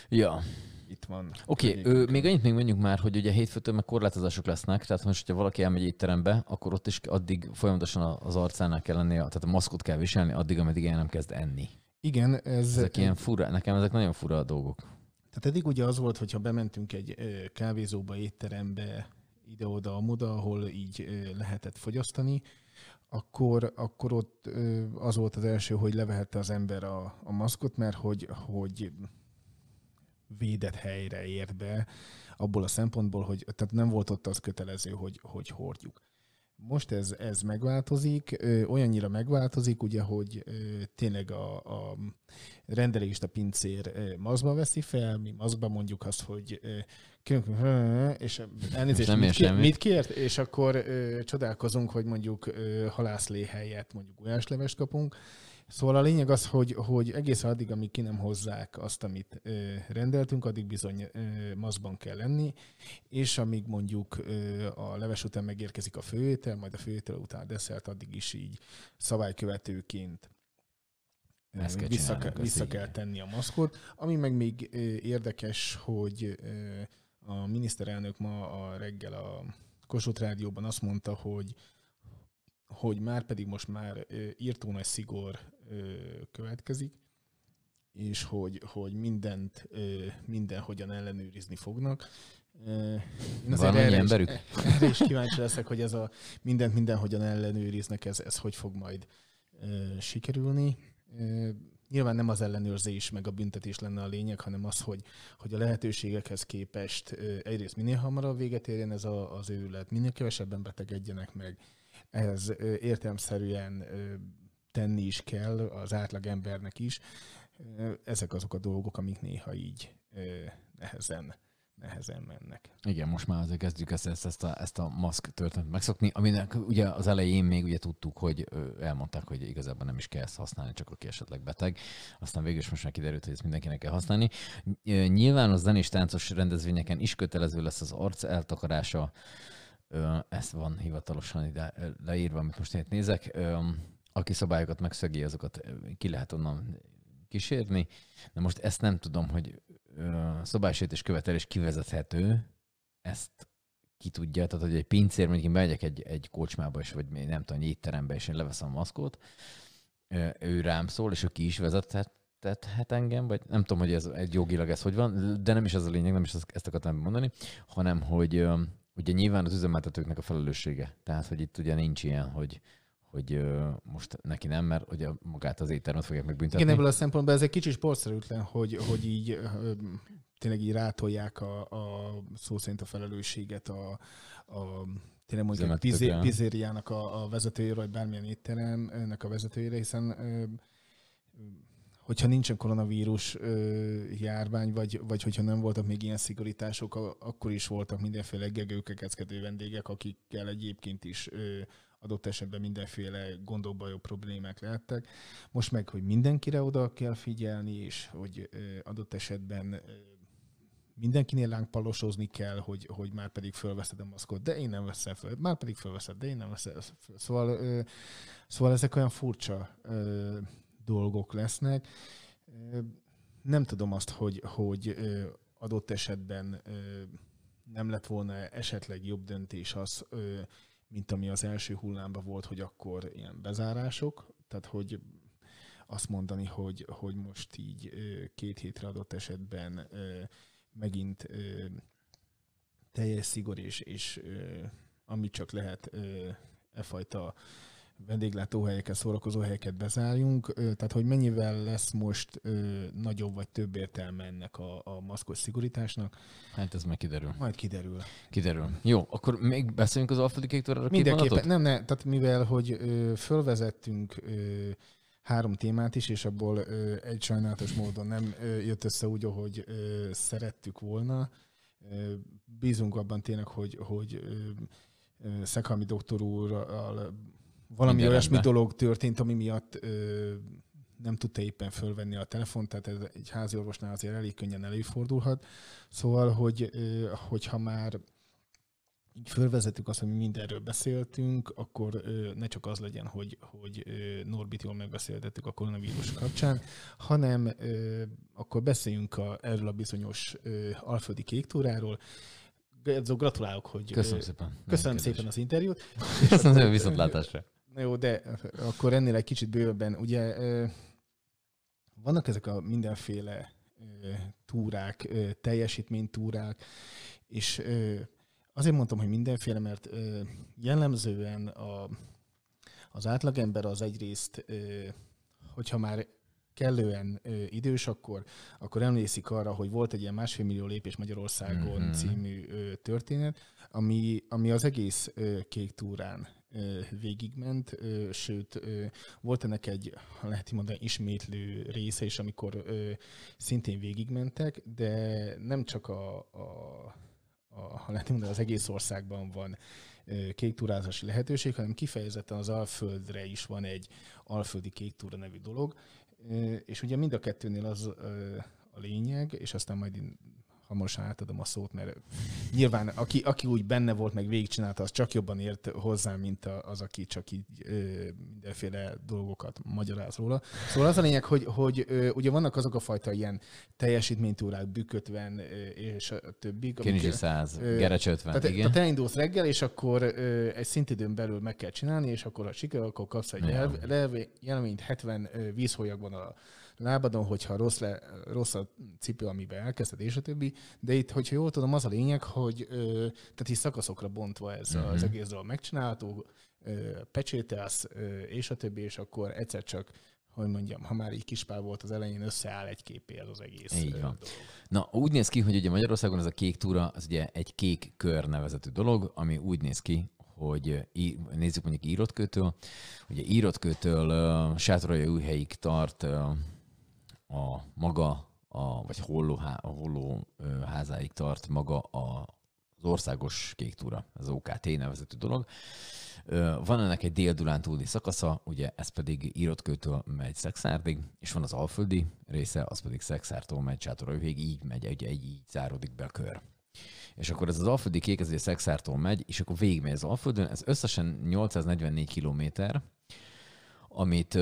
Ja. itt van. Oké, okay, még annyit még mondjuk már, hogy ugye hétfőtől meg korlátozások lesznek, tehát most, hogyha valaki elmegy étterembe, akkor ott is addig folyamatosan az arcának kell lennie, tehát a maszkot kell viselni, addig, ameddig el nem kezd enni. Igen, ez... Ezek ilyen fura, nekem ezek nagyon fura dolgok. Tehát eddig ugye az volt, hogyha bementünk egy kávézóba, étterembe, ide-oda, amoda, ahol így lehetett fogyasztani, akkor, akkor ott az volt az első, hogy levehette az ember a, a maszkot, mert hogy, hogy védett helyre ért be, abból a szempontból, hogy tehát nem volt ott az kötelező, hogy, hogy hordjuk. Most ez, ez megváltozik, ö, olyannyira megváltozik, ugye, hogy ö, tényleg a, a rendelést a pincér ö, maszkba veszi fel, mi maszkba mondjuk azt, hogy ö, kérünk, és elnézést, mit, kér, mit kért, és akkor ö, csodálkozunk, hogy mondjuk ö, halászlé helyett mondjuk gulyáslevest kapunk. Szóval a lényeg az, hogy, hogy egész addig, amíg ki nem hozzák azt, amit ö, rendeltünk, addig bizony ö, maszkban kell lenni, és amíg mondjuk ö, a leves után megérkezik a főétel, majd a főétel után a desszert, addig is így szabálykövetőként Ezt kell vissza, kell, vissza kell tenni a maszkot. Ami meg még érdekes, hogy a miniszterelnök ma a reggel a Kossuth Rádióban azt mondta, hogy hogy már pedig most már írtó nagy szigor következik, és hogy, hogy mindent mindenhogyan ellenőrizni fognak. Én annyi erre is, emberük? erre is kíváncsi leszek, hogy ez a mindent mindenhogyan ellenőriznek, ez, ez hogy fog majd sikerülni. Nyilván nem az ellenőrzés meg a büntetés lenne a lényeg, hanem az, hogy, hogy a lehetőségekhez képest egyrészt minél hamarabb véget érjen ez a, az őrület, minél kevesebben betegedjenek meg, ö, értelmszerűen tenni is kell az átlag embernek is. Ezek azok a dolgok, amik néha így nehezen, nehezen mennek. Igen, most már azért kezdjük ezt, ezt, ezt, a, ezt a maszk történetet megszokni, aminek ugye az elején még ugye tudtuk, hogy elmondták, hogy igazából nem is kell ezt használni, csak aki esetleg beteg. Aztán végül is most már kiderült, hogy ezt mindenkinek kell használni. Nyilván a zenés táncos rendezvényeken is kötelező lesz az arc eltakarása. Ez van hivatalosan ide leírva, amit most én nézek. Aki szabályokat megszegi, azokat ki lehet onnan kísérni. De most ezt nem tudom, hogy szabálysértés követelés kivezethető, ezt ki tudja, tehát hogy egy pincér, mondjuk én bemegyek egy, egy kocsmába, és, vagy nem tudom, egy étterembe, és én leveszem a maszkot, ő rám szól, és ő ki is vezethet engem, vagy nem tudom, hogy ez egy jogilag ez hogy van, de nem is ez a lényeg, nem is ezt akartam mondani, hanem hogy ugye nyilván az üzemeltetőknek a felelőssége. Tehát, hogy itt ugye nincs ilyen, hogy, hogy most neki nem, mert ugye magát az éttermet fogják megbüntetni. Igen, ebből a szempontból ez egy kicsit sportszerűtlen, hogy, hogy így tényleg így rátolják a, a szó szerint a felelősséget a, a tényleg mondjuk egy pizé, pizzériának a, a vezetőjére, vagy bármilyen étteremnek a vezetőjére, hiszen hogyha nincsen koronavírus járvány, vagy, vagy hogyha nem voltak még ilyen szigorítások, akkor is voltak mindenféle gegőkekeckedő vendégek, akikkel egyébként is adott esetben mindenféle gondokbajok, problémák lehettek. Most meg, hogy mindenkire oda kell figyelni, és hogy adott esetben mindenkinél lángpalosozni kell, hogy, hogy már pedig fölveszed a maszkot, de én nem veszem föl, már pedig fölveszed, de én nem veszem föl. Szóval, szóval ezek olyan furcsa dolgok lesznek. Nem tudom azt, hogy, hogy adott esetben nem lett volna esetleg jobb döntés az, mint ami az első hullámban volt, hogy akkor ilyen bezárások, tehát hogy azt mondani, hogy, hogy most így két hétre adott esetben megint teljes szigor és, és amit csak lehet e fajta vendéglátóhelyeket, szórakozó helyeket bezárjunk, tehát hogy mennyivel lesz most nagyobb vagy több értelme ennek a, a maszkos szigorításnak, Hát ez meg kiderül. majd kiderül. Kiderül. Jó, akkor még beszéljünk az Alföldi Kék Túrára két Mindenképpen, nem, nem, tehát mivel, hogy ö, fölvezettünk ö, három témát is, és abból ö, egy sajnálatos módon nem ö, jött össze úgy, ahogy ö, szerettük volna. Ö, bízunk abban tényleg, hogy, hogy ö, Szekhalmi doktor úrral valami olyasmi dolog történt, ami miatt ö, nem tudta éppen fölvenni a telefont, tehát ez egy házi orvosnál azért elég könnyen előfordulhat. Szóval, hogy, ö, hogyha már így fölvezetük azt, hogy mi mindenről beszéltünk, akkor ö, ne csak az legyen, hogy, hogy ö, Norbit jól megbeszéltettük a koronavírus kapcsán, hanem ö, akkor beszéljünk a, erről a bizonyos ö, alföldi kéktúráról. Gratulálok, hogy... Köszönöm szépen. Köszönöm szépen az interjút. Köszönöm szépen, viszontlátásra. Na jó, de akkor ennél egy kicsit bővebben, ugye vannak ezek a mindenféle túrák, teljesítménytúrák, és azért mondtam, hogy mindenféle, mert jellemzően a, az átlagember az egyrészt, hogyha már kellően ö, idős, akkor, akkor emlékszik arra, hogy volt egy ilyen másfél millió lépés Magyarországon Mhm. című ö, történet, ami, ami az egész ö, kék túrán végigment, sőt, volt ennek egy, lehet mondani, ismétlő része is, amikor szintén végigmentek, de nem csak a, a, a lehet mondani, az egész országban van kéktúrázási lehetőség, hanem kifejezetten az Alföldre is van egy Alföldi kéktúra nevű dolog, és ugye mind a kettőnél az a lényeg, és aztán majd én hamarosan átadom a szót, mert nyilván aki, aki úgy benne volt, meg végigcsinálta, az csak jobban ért hozzá, mint az, aki csak így ö, mindenféle dolgokat magyaráz róla. Szóval az a lényeg, hogy, hogy ö, ugye vannak azok a fajta ilyen teljesítménytúrák, bükkötven ö, és a többik. Kénizsi amik- 100, Ö, Gerecs 50, tehát, igen. tehát elindulsz reggel, és akkor ö, egy szintidőn belül meg kell csinálni, és akkor ha sikerül, akkor kapsz egy jelv- jelv- jelményt 70 ö, vízholyagban a lábadon, hogyha rossz, le, rossz a cipő, amiben elkezdted, és a többi. De itt, hogyha jól tudom, az a lényeg, hogy ö, tehát így szakaszokra bontva ez Mhm. az egész dolog megcsinálható, ö, pecsételsz, ö, és a többi, és akkor egyszer csak hogy mondjam, ha már így kispál volt az elején, összeáll egy képé ez az egész Így van. dolog. Na, úgy néz ki, hogy ugye Magyarországon ez a kék túra, az ugye egy kék kör nevezetű dolog, ami úgy néz ki, hogy nézzük mondjuk Írotkőtől, ugye Írotkőtől uh, Sátorai újhelyig tart uh, a maga, a, vagy holló, há- holló házáig tart maga a, az országos kék túra, az OKT nevezetű dolog. Van ennek egy dél-dunántúli szakasza, ugye ez pedig Írotkőtől megy Szexárdig, és van az alföldi része, az pedig Szexártól megy Sátorajúhég, így megy, ugye így, így záródik be a kör. És akkor ez az alföldi kék, ez ugye Szexártól megy, és akkor végigmegy az alföldön, ez összesen 844 kilométer, amit,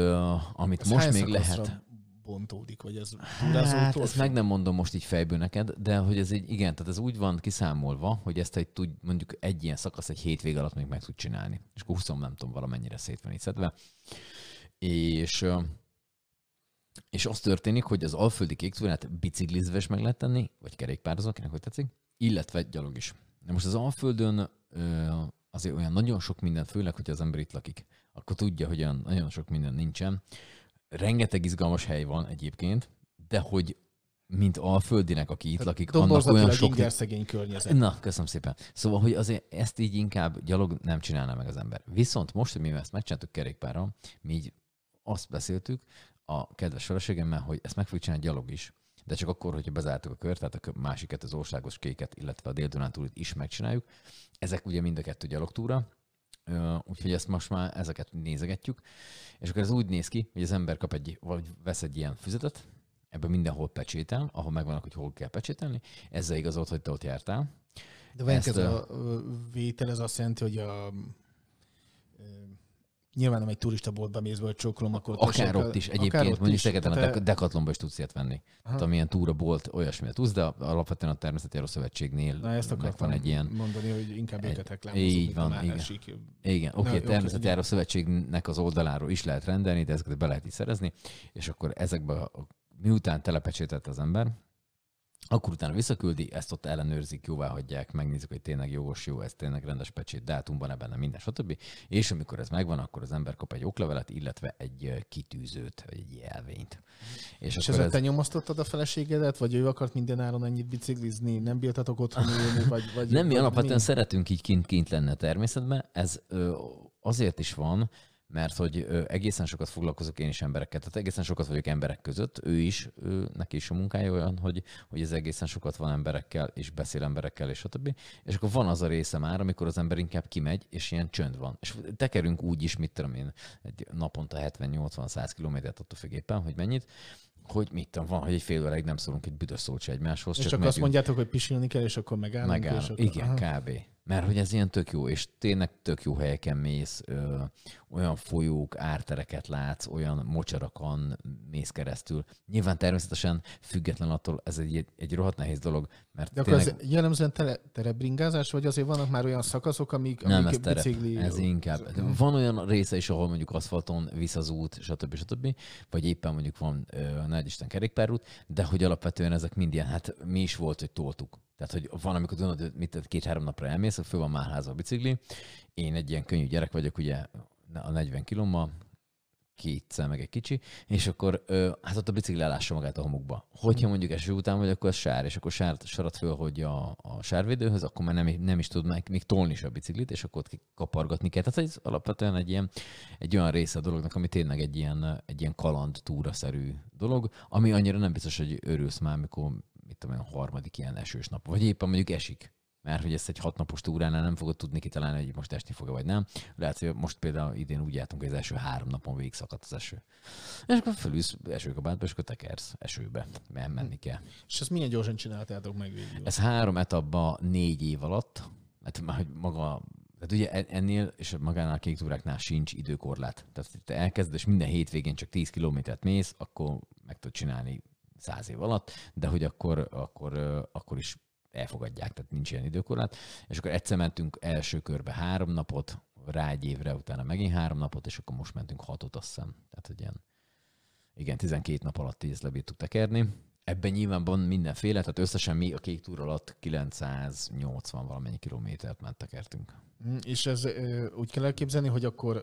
amit Ez most még lehet... bontódik, vagy ez Hát, ezt meg nem mondom most így fejből neked, de hogy ez egy, igen, tehát ez úgy van kiszámolva, hogy ezt egy tud, mondjuk egy ilyen szakasz egy hétvég alatt még meg tud csinálni. És akkor 20 nem tudom valamennyire szét van így szedve. És, és az történik, hogy az alföldi kéktúrát biciklizve is meg lehet tenni, vagy kerékpározva, kinek hogy tetszik, illetve gyalog is. Na most az Alföldön azért olyan nagyon sok minden, főleg, hogy az ember itt lakik, akkor tudja, hogy olyan nagyon sok minden nincsen. Rengeteg izgalmas hely van egyébként, de hogy mint Alföldinek, aki itt lakik, annak olyan sok... inger szegény környezet. Na, köszönöm szépen. Szóval, hogy azért ezt így inkább gyalog nem csinálná meg az ember. Viszont most, hogy mi ezt megcsináltuk kerékpárral, mi így azt beszéltük a kedves feleségemmel, hogy ezt meg fogjuk csinálni gyalog is, de csak akkor, hogyha bezártuk a kört, tehát a másiket, az országos kéket, illetve a dél is megcsináljuk. Ezek ugye mind a kettő gyalogtúra, úgyhogy ezt most már ezeket nézegetjük, és akkor ez úgy néz ki, hogy az ember kap egy, vagy vesz egy ilyen füzetet, ebben mindenhol pecsétel, ahol megvannak, hogy hol kell pecsételni, ezzel igazolt, hogy te ott jártál. De Ezt, ez a vétel, ez azt jelenti, hogy a nyilván nem egy turista boltba mész, vagy csókolom, akkor Akár ott is, egyébként mondjuk. Szegeden a Tehát, Dek- Decathlonban is tudsz ilyet venni. Tehát amilyen túrabolt, olyasmit tudsz, de alapvetően a Természeti Járó Szövetségnél Na ezt van egy ilyen mondani, hogy inkább egy- őket így van, igen. másik. Igen, oké, okay, természeti igen. járó szövetségnek az oldaláról is lehet rendelni, de ezeket be lehet is szerezni, és akkor ezekbe, miután telepecsételt az ember, akkor utána visszaküldi, ezt ott ellenőrzik, jóvá hagyják, megnézik, hogy tényleg jogos, jó, ez tényleg rendes pecsét, dátumban ebben minden, stb. És amikor ez megvan, akkor az ember kap egy oklevelet, illetve egy kitűzőt, vagy egy jelvényt. És, És ezzel ez, te nyomasztottad a feleségedet, vagy ő akart mindenáron ennyit biciklizni, nem bírtatok otthon ülni, vagy, vagy Nem, mi alapvetően mi? szeretünk így kint, kint lenni a természetben. Ez ö, azért is van, mert hogy egészen sokat foglalkozok én is emberekkel, tehát egészen sokat vagyok emberek között, ő is, ő, neki is a munkája olyan, hogy, hogy ez egészen sokat van emberekkel, és beszél emberekkel, és stb. És akkor van az a része már, amikor az ember inkább kimegy, és ilyen csönd van. És tekerünk úgy is, mit tudom én, egy naponta 70-80-100 kilométert attól függ éppen, hogy mennyit, hogy mit tudom, van, hogy egy fél óráig nem szólunk egy büdös szót se egymáshoz, És csak, csak azt mondjátok, hogy pisilni kell, és akkor megállunk. Megáll. És akkor, Igen, aha. kb. Mert hogy ez ilyen tök jó, és tényleg tök jó helyeken mész, ö, olyan folyók, ártereket látsz, olyan mocsarakon mész keresztül. Nyilván természetesen független attól, ez egy, egy rohadt nehéz dolog, mert De akkor tényleg... ez jellemzően tele, terebringázás, vagy azért vannak már olyan szakaszok, amik, Nem, amik ez terep. bicikli... Ez inkább. Van olyan része is, ahol mondjuk aszfalton visz az út, stb. stb. Vagy éppen mondjuk van, nagy Isten kerékpárút, de hogy alapvetően ezek mind ilyen, hát mi is volt, hogy toltuk. Tehát, hogy van, amikor tudod, hogy mit két-három napra elmész, föl van már házba a bicikli. Én egy ilyen könnyű gyerek vagyok, ugye a 40 kilommal, kétszer meg egy kicsi, és akkor hát ott a bicikli elássa magát a homokba. Hogyha mondjuk eső után vagy, akkor az sár, és akkor sár, sarat föl, hogy a, a sárvédőhöz, akkor már nem, nem is tud meg, még tolni is a biciklit, és akkor ott kapargatni kell. Tehát ez alapvetően egy, ilyen, egy olyan része a dolognak, ami tényleg egy ilyen, egy ilyen kaland túraszerű dolog, ami annyira nem biztos, hogy örülsz már, amikor mit tudom, a harmadik ilyen esős nap, vagy éppen mondjuk esik mert hogy ezt egy hatnapos túránál nem fogod tudni kitalálni, hogy most esni fog vagy nem. Lehet, hogy most például idén úgy jártunk, hogy az első három napon végig szakadt az eső. És akkor fölülsz esőkabátba, és akkor tekersz esőbe, mert menni kell. És ezt milyen gyorsan csináltátok meg végül? Ez három etapba négy év alatt, mert már hogy maga tehát ugye en- ennél és magánál a kék túráknál sincs időkorlát. Tehát te elkezded, és minden hétvégén csak 10 kilométert mész, akkor meg tudod csinálni száz év alatt, de hogy akkor, akkor, akkor is elfogadják, tehát nincs ilyen időkorlát. És akkor egyszer mentünk első körbe három napot, rá egy évre, utána megint három napot, és akkor most mentünk hatot, azt hiszem. Tehát, hogy ilyen, igen, 12 nap alatt így ezt lebírtuk tekerni. Ebben nyilván van mindenféle, tehát összesen mi a kék túr alatt 980 valamennyi kilométert ment tekertünk. Mm, És ez úgy kell elképzelni, hogy akkor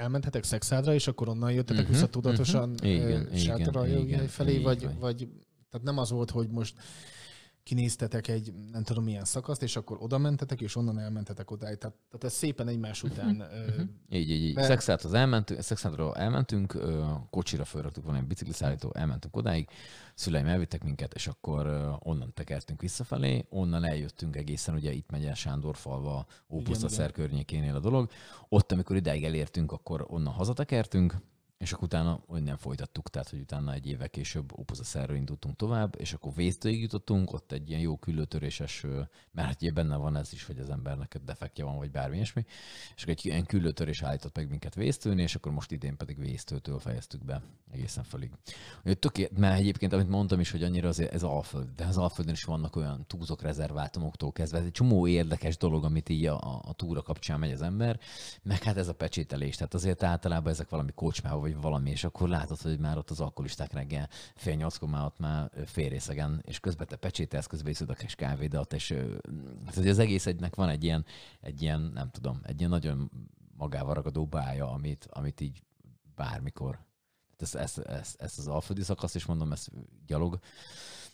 elmenthetek Szexádra, és akkor onnan jöttetek Mhm, vissza tudatosan mhm. Igen, ö, Sátoraljaújhely igen, felé, vagy, vagy. vagy tehát nem az volt, hogy most kinéztetek egy nem tudom milyen szakaszt, és akkor oda mentetek, és onnan elmentetek odáig. Tehát, tehát ez szépen egymás után ö, Így, így, így. Be- Szexádhoz elmentünk, Szexádról elmentünk, ö, kocsira felraktuk egy bicikliszállító, elmentünk odáig, szüleim elvittek minket, és akkor ö, onnan tekertünk visszafelé, onnan eljöttünk egészen, ugye itt megy el Sándorfalva, Ópusztaszer környékénél a dolog. Ott, amikor idáig elértünk, akkor onnan hazatekertünk, és akkor utána onnan folytattuk, tehát hogy utána egy évvel később Ópusztaszerről indultunk tovább, és akkor Vésztőig jutottunk, ott egy ilyen jó küllőtöréses, mert hát ugye benne van ez is, hogy az embernek defektje van, vagy bármi ilyesmi, és akkor egy ilyen küllőtörés állított meg minket Vésztőn, és akkor most idén pedig Vésztőtől fejeztük be egészen fölig. Ugye töké, mert egyébként, amit mondtam is, hogy annyira azért ez Alföld, de az Alföldön is vannak olyan túzok rezervátumoktól kezdve, ez egy csomó érdekes dolog, amit így a, a, a túra kapcsán megy az ember, meg hát ez a pecsételés, tehát azért általában ezek valami kocsmába, vagy valami, és akkor látod, hogy már ott az alkoholisták reggel fél nyolckor már ott már félrészegen, és közben te pecsételsz, közben iszod a kis kávédat, és hát hogy az egész egynek van egy ilyen, egy ilyen, nem tudom, egy ilyen nagyon magával ragadó bája, amit, amit így bármikor ezt, ezt, ezt, ezt az alföldi szakaszt is mondom, ezt gyalog,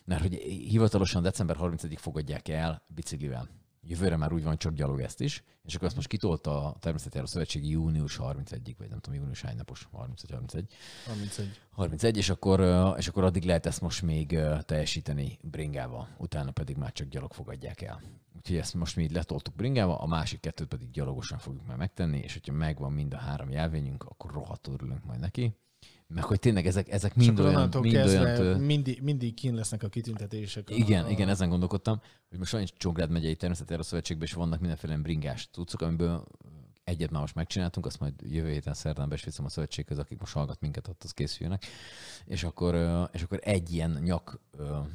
mert hogy hivatalosan december 30-ig fogadják el biciklivel. Jövőre már úgy van, csak gyalog ezt is, és akkor azt most kitolta a Természetjáró Szövetség június 31-ig, vagy nem tudom, június hány napos, 30 31. 31. 31, és akkor, és akkor addig lehet ezt most még teljesíteni bringával, utána pedig már csak gyalog fogadják el. Úgyhogy ezt most mi így letoltuk bringával, a másik kettőt pedig gyalogosan fogjuk már megtenni, és hogyha megvan mind a három jelvényünk, akkor rohadtul örülünk majd neki. Meg hogy tényleg ezek, ezek mind olyan, mind olyan tő... mindig, mindig kín lesznek a kitüntetések. Igen, a, igen, ezen gondolkodtam, hogy most sajnos Csongrád megyei természetjáró szövetségben is vannak mindenféle bringás tudszok, amiből egyet már most megcsináltunk, azt majd jövő héten szerdán be is viszem a szövetséghez, akik most hallgat minket, ott az készüljenek. És akkor, és akkor egy ilyen nyak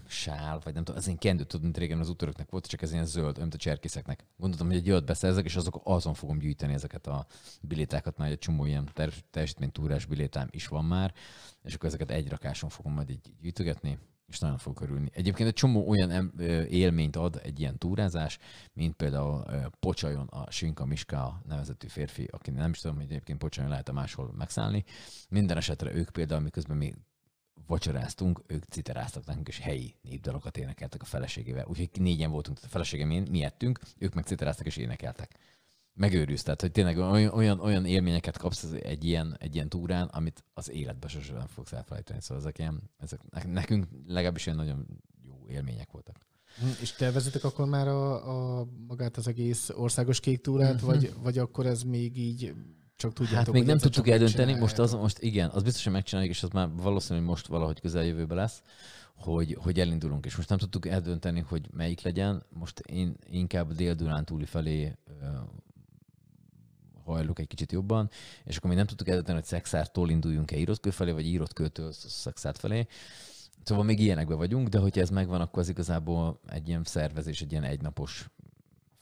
sál, vagy nem tudom, ez ilyen kendő, tudod, mint régen az útöröknek volt, csak ez ilyen zöld, mint a cserkészeknek. Gondoltam, hogy egy olyat beszerzek, és azok, azon fogom gyűjteni ezeket a bilétákat, mert egy csomó ilyen ter- teljesítménytúrás bilétám is van már, és akkor ezeket egy rakáson fogom majd így gyűjtögetni, és nagyon fog örülni. Egyébként egy csomó olyan élményt ad egy ilyen túrázás, mint például Pocsajon a Sinka Miska nevezetű férfi, aki nem is tudom, hogy egyébként Pocsajon lehet-e máshol megszállni. Minden esetre ők például, miközben mi vacsoráztunk, ők citeráztak nekünk, és helyi népdalokat énekeltek a feleségével. Úgyhogy négyen voltunk, tehát a feleségem én, mi ettünk, ők meg citeráztak és énekeltek. Megőrülsz, tehát hogy tényleg olyan, olyan, olyan élményeket kapsz egy ilyen, egy ilyen túrán, amit az életben sosem nem fogsz elfelejteni. Szóval ezek, ilyen, ezek nekünk legalábbis ilyen nagyon jó élmények voltak. Hm, És tervezitek akkor már a, a magát az egész országos kék túrát, Mhm. vagy, vagy akkor ez még így csak tudjátok, Hát még nem tudtuk eldönteni, most, az, most igen, az biztos, hogy megcsináljuk, és az már valószínűleg most valahogy közeljövőben lesz, hogy, hogy elindulunk, és most nem tudtuk eldönteni, hogy melyik legyen. Most én inkább a dél-dunántúli felé hajlok egy kicsit jobban, és akkor még nem tudtuk eldönteni, hogy Szexártól induljunk-e Írotkő felé, vagy Írotkőtől Szexárt felé. Szóval még ilyenekben vagyunk, de hogyha ez megvan, akkor az igazából egy ilyen szervezés, egy ilyen egynapos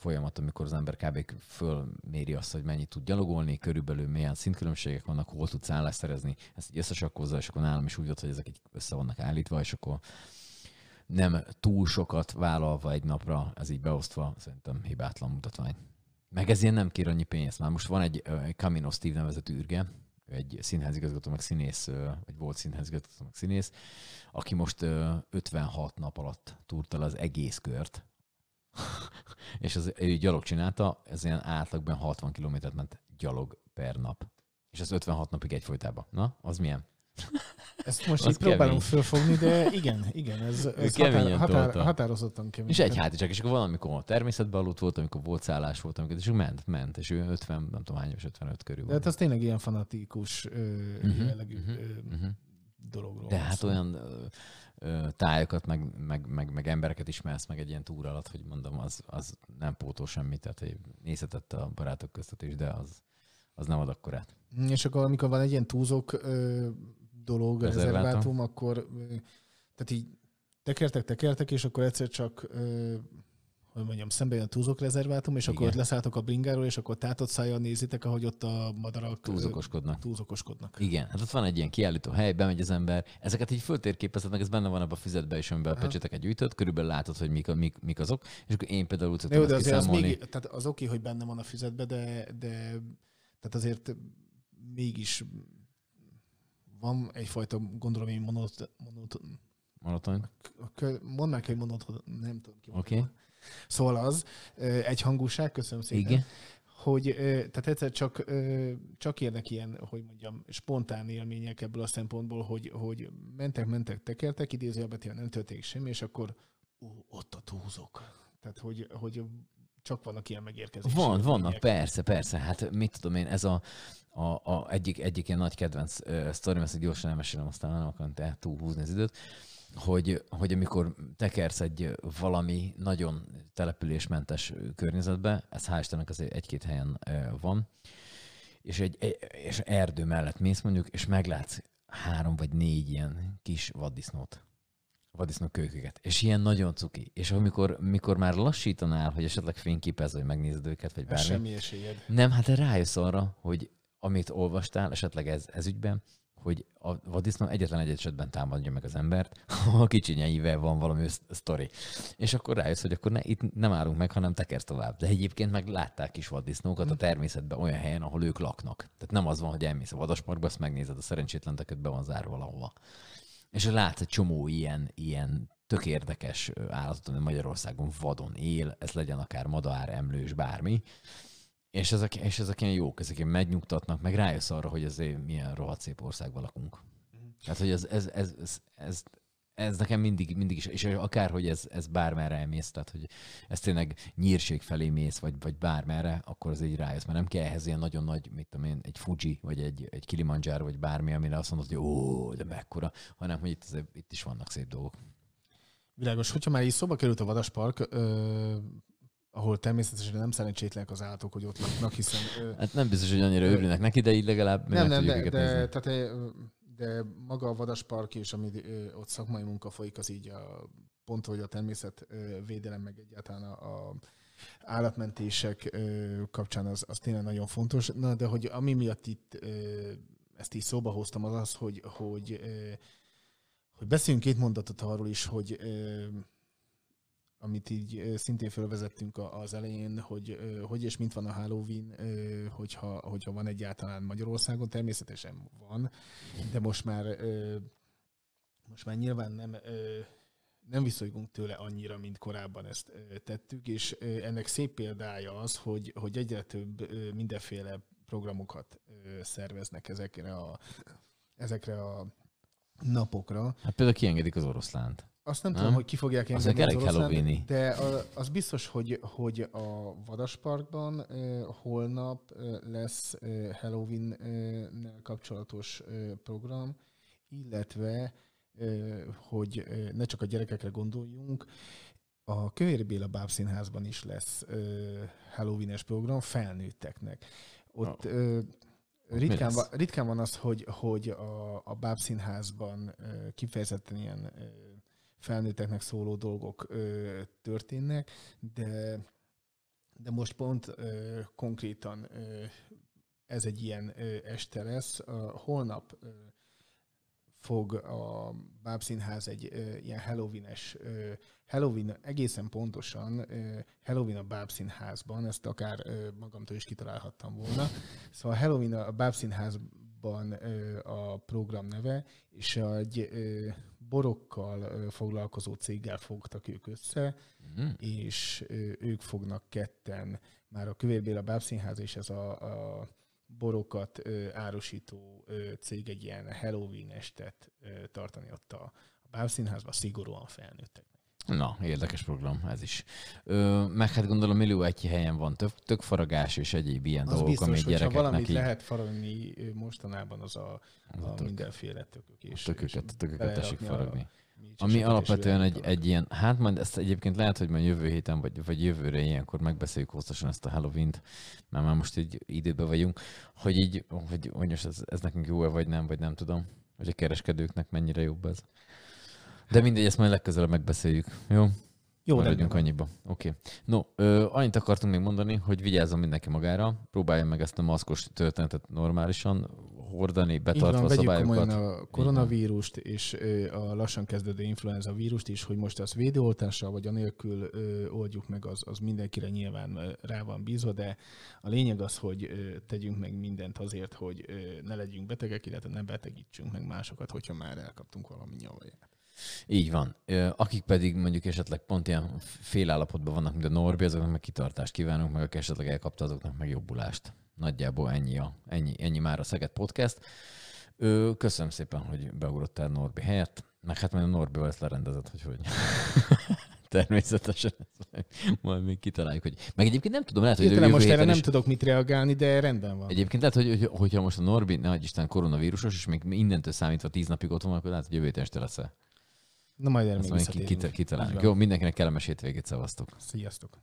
folyamat, amikor az ember kb. fölméri azt, hogy mennyit tud gyalogolni, körülbelül milyen szintkülönbségek vannak, hol tudsz állást szerezni, ezt így összesakkozza, és akkor nálam is úgy volt, hogy ezek így össze vannak állítva, és akkor nem túl sokat vállalva egy napra, ez így beosztva, szerintem hibátlan mutatvány. Meg ez ilyen nem kér annyi pénzt. Már most van egy uh, Camino Steve nevezetű űrge, egy színházigazgató, meg színész, vagy volt színházigazgató, meg színész, aki most ö, 56 nap alatt túrta az egész kört, és az, ő gyalog csinálta, ez ilyen átlagban 60 kilométert ment gyalog per nap. És ez 56 napig egyfolytában. Na, az milyen? Ezt most így kemény. fölfogni, de igen, igen, ez, ez határ, határ, határozottan kemény. És egy hátizsák, és akkor valamikor a természetben aludt volt, amikor volt szállás volt, amikor, és akkor ment, ment, és ő 50, nem tudom hány, éves, 55 körül De volt. hát az tényleg ilyen fanatikus Mhm, jellegű ö, mhm. dologról. De hát szó. olyan ö, tájakat, meg, meg, meg, meg, embereket ismersz meg egy ilyen túra alatt, hogy mondom, az, az nem pótol semmit, tehát nézhetett a barátok között is, de az, az nem ad akkorát. És akkor, amikor van egy ilyen túlzók ö, dolog, Rezervátum. rezervátum, akkor tehát így tekertek, tekertek, és akkor egyszer csak hogy mondjam, szembe jön a túlzók rezervátum, és akkor Igen. ott leszálltok a bringáról, és akkor tátott szájjal nézitek, ahogy ott a madarak ö, Túlzokoskodnak. túlzokoskodnak. Igen, hát ott van egy ilyen kiállító hely, bemegy az ember, ezeket így föltérképezed, meg ez benne van abban a füzetben is, amiben a Aha. pecséteket gyűjtött, körülbelül látod, hogy mik, a- mik, mik azok, és akkor én például úgy ezt azért az, kiszámolni. még, tehát az oké, hogy benne van a füzetbe, de, de tehát azért mégis van egyfajta, gondolom én, monot, monot, Monoton. mondd meg, hogy monot, nem tudom ki. Oké. Szóval az, ö, egy hangúság, köszönöm szépen. Igen. Hogy tehát egyszer csak, csak érnek ilyen, hogy mondjam, spontán élmények ebből a szempontból, hogy, hogy mentek, mentek, tekertek, idézőjelben nem történik semmi, és akkor ó, ott a túlzok. Tehát, hogy, hogy csak vannak ilyen megérkezések. Van, vannak, persze, persze. Hát mit tudom én, ez a, a, a egyik, egyik ilyen nagy kedvenc uh, sztorim, ezt gyorsan elmesélem, aztán nem akarom te túlhúzni az időt, hogy, hogy amikor tekersz egy valami nagyon településmentes környezetbe, ez hál' Istennek azért egy-két helyen ö, van, és egy és erdő mellett mész mondjuk, és meglátsz három vagy négy ilyen kis vaddisznót vaddisznó kölyköket. És ilyen nagyon cuki. És amikor mikor már lassítanál, hogy esetleg fényképez, vagy megnézed őket, vagy bármi. semmi esélyed. Nem, hát rájössz arra, hogy amit olvastál, esetleg ez, ez ügyben, hogy a vaddisznó egyetlen egy esetben támadja meg az embert, ha a kicsinyeivel van valami sztori. És akkor rájössz, hogy akkor ne, itt nem állunk meg, hanem tekersz tovább. De egyébként meg látták kis vaddisznókat a természetben olyan helyen, ahol ők laknak. Tehát nem az van, hogy elmész a vadasparkba, azt megnézed, a szerencsétlen be van zárva valahova. És látsz egy csomó ilyen, ilyen tök érdekes állatot, ami Magyarországon vadon él, ez legyen akár madár, emlős, bármi. És ezek, és ezek ilyen jók, ezek ilyen megnyugtatnak, meg rájössz arra, hogy ezért milyen rohadt szép országban lakunk. Tehát, hogy ez, ez, ez, ez, ez, ez nekem mindig, mindig is, és akárhogy ez, ez bármerre elmész, tehát hogy ez tényleg nyírség felé mész, vagy, vagy bármerre, akkor az így rájössz, mert nem kell ehhez ilyen nagyon nagy, mit tudom én, egy Fuji, vagy egy, egy Kilimanjaro, vagy bármi, amire azt mondod, hogy ó, de mekkora, hanem hogy itt, azért- itt is vannak szép dolgok. Világos, hogyha már így szóba került a Vadaspark, ö, ahol természetesen nem szerencsétlenek az állatok, hogy ott laknak, hiszen... Ö, Hát nem biztos, hogy annyira örülnek neki, de így legalább nem, nem, tudjuk de, de, tehát, de maga a Vadaspark és ami ott szakmai munka folyik, az így a, pont, hogy a természetvédelem, meg egyáltalán a, a állatmentések kapcsán az, az tényleg nagyon fontos. Na, de hogy ami miatt itt ezt így szóba hoztam, az az, hogy, hogy, hogy beszéljünk két mondatot arról is, hogy amit így szintén felvezettünk a- az elején, hogy hogy és mint van a Halloween, hogyha, hogyha van egyáltalán Magyarországon, természetesen van, de most már most már nyilván nem nem viszolygunk tőle annyira, mint korábban ezt tettük, és ennek szép példája az, hogy, hogy egyre több mindenféle programokat szerveznek ezekre a, ezekre a napokra. Hát például kiengedik az oroszlánt. Azt nem, Nem? tudom, hogy ki fogják Az engedni elég de az biztos, hogy, hogy a Vadasparkban holnap lesz ö, Halloween-nel kapcsolatos program, illetve, hogy ö, ne csak a gyerekekre gondoljunk, a Kövér Béla Bábszínházban is lesz ö, Halloween-es program felnőtteknek. Ott ö, ritkán, van, ritkán van az, hogy, hogy a, a Bábszínházban kifejezetten ilyen felnőtteknek szóló dolgok ö, történnek, de, de most pont ö, konkrétan ö, ez egy ilyen ö, este lesz. A, holnap ö, fog a Bábszínház egy ö, ilyen Halloween-es, ö, Halloween egészen pontosan ö, Halloween a Bábszínházban, ezt akár ö, magamtól is kitalálhattam volna. Szóval Halloween a Bábszínházban ö, a program neve, és egy ö, borokkal foglalkozó céggel fogtak ők össze, Mhm. és ők fognak ketten, már a Kövér Béla Bábszínház és ez a, a borokat árusító cég egy ilyen Halloween estet tartani ott a, a Bábszínházban, szigorúan felnőttek. Na, érdekes program ez is. Ö, meg hát gondolom millió egy helyen van tök, tök faragás és egyéb ilyen Az dolgok, biztos, ami hogyha gyerekeknek valamit így lehet faragni mostanában, az a, Az a a tök. mindenféle tökök. És, tököket, és tököket tessék a faragni. mécseseket Ami alapvetően egy, egy ilyen, hát majd ezt egyébként lehet, hogy majd jövő héten, vagy, vagy jövőre ilyenkor megbeszéljük hosszasan ezt a Halloween-t, mert már most így időben vagyunk, hogy így, hogy, hogy most ez, ez nekünk jó-e, vagy nem, vagy nem tudom, hogy a kereskedőknek mennyire jobb ez. De mindegy, ezt majd legközelebb megbeszéljük. Jó? Jó, Maradjunk annyiba. Oké. Okay. No, ö, annyit akartunk még mondani, hogy vigyázzon mindenki magára, próbálja meg ezt a maszkos történetet normálisan hordani, Így betartva van, a szabályokat. a koronavírust és a lassan kezdődő influenza vírust is, hogy most azt védőoltással vagy anélkül ö, oldjuk meg, az, az mindenkire nyilván rá van bízva, de a lényeg az, hogy tegyünk meg mindent azért, hogy ne legyünk betegek, illetve ne betegítsünk meg másokat, hogyha már elkaptunk valami nyavaját. Így van. Akik pedig mondjuk esetleg pont ilyen félállapotban vannak, mint a Norbi, azoknak meg kitartást kívánunk, meg aki esetleg elkapta, azoknak meg jobbulást. Nagyjából ennyi, a, ennyi, ennyi már a Szeged Podcast. Köszönöm szépen, hogy beugrottál Norbi helyett, meg hát majd a Norbival ezt lerendezett, hogy hogy. Természetesen. Majd még kitaláljuk, hogy... Meg egyébként nem tudom, lehet, hogy jövő most erre nem is... tudok mit reagálni, de rendben van. Egyébként lehet, hogy, hogy, hogyha most a Norbi, ne Isten, koronavírusos, és még innentől számítva tíz napig ott van, akkor lehet, hogy jövő lesz-e. Na majd erre még visszatérünk. ki- kitaláljuk. Jó, mindenkinek kellemes hétvégét szavaztok. Sziasztok!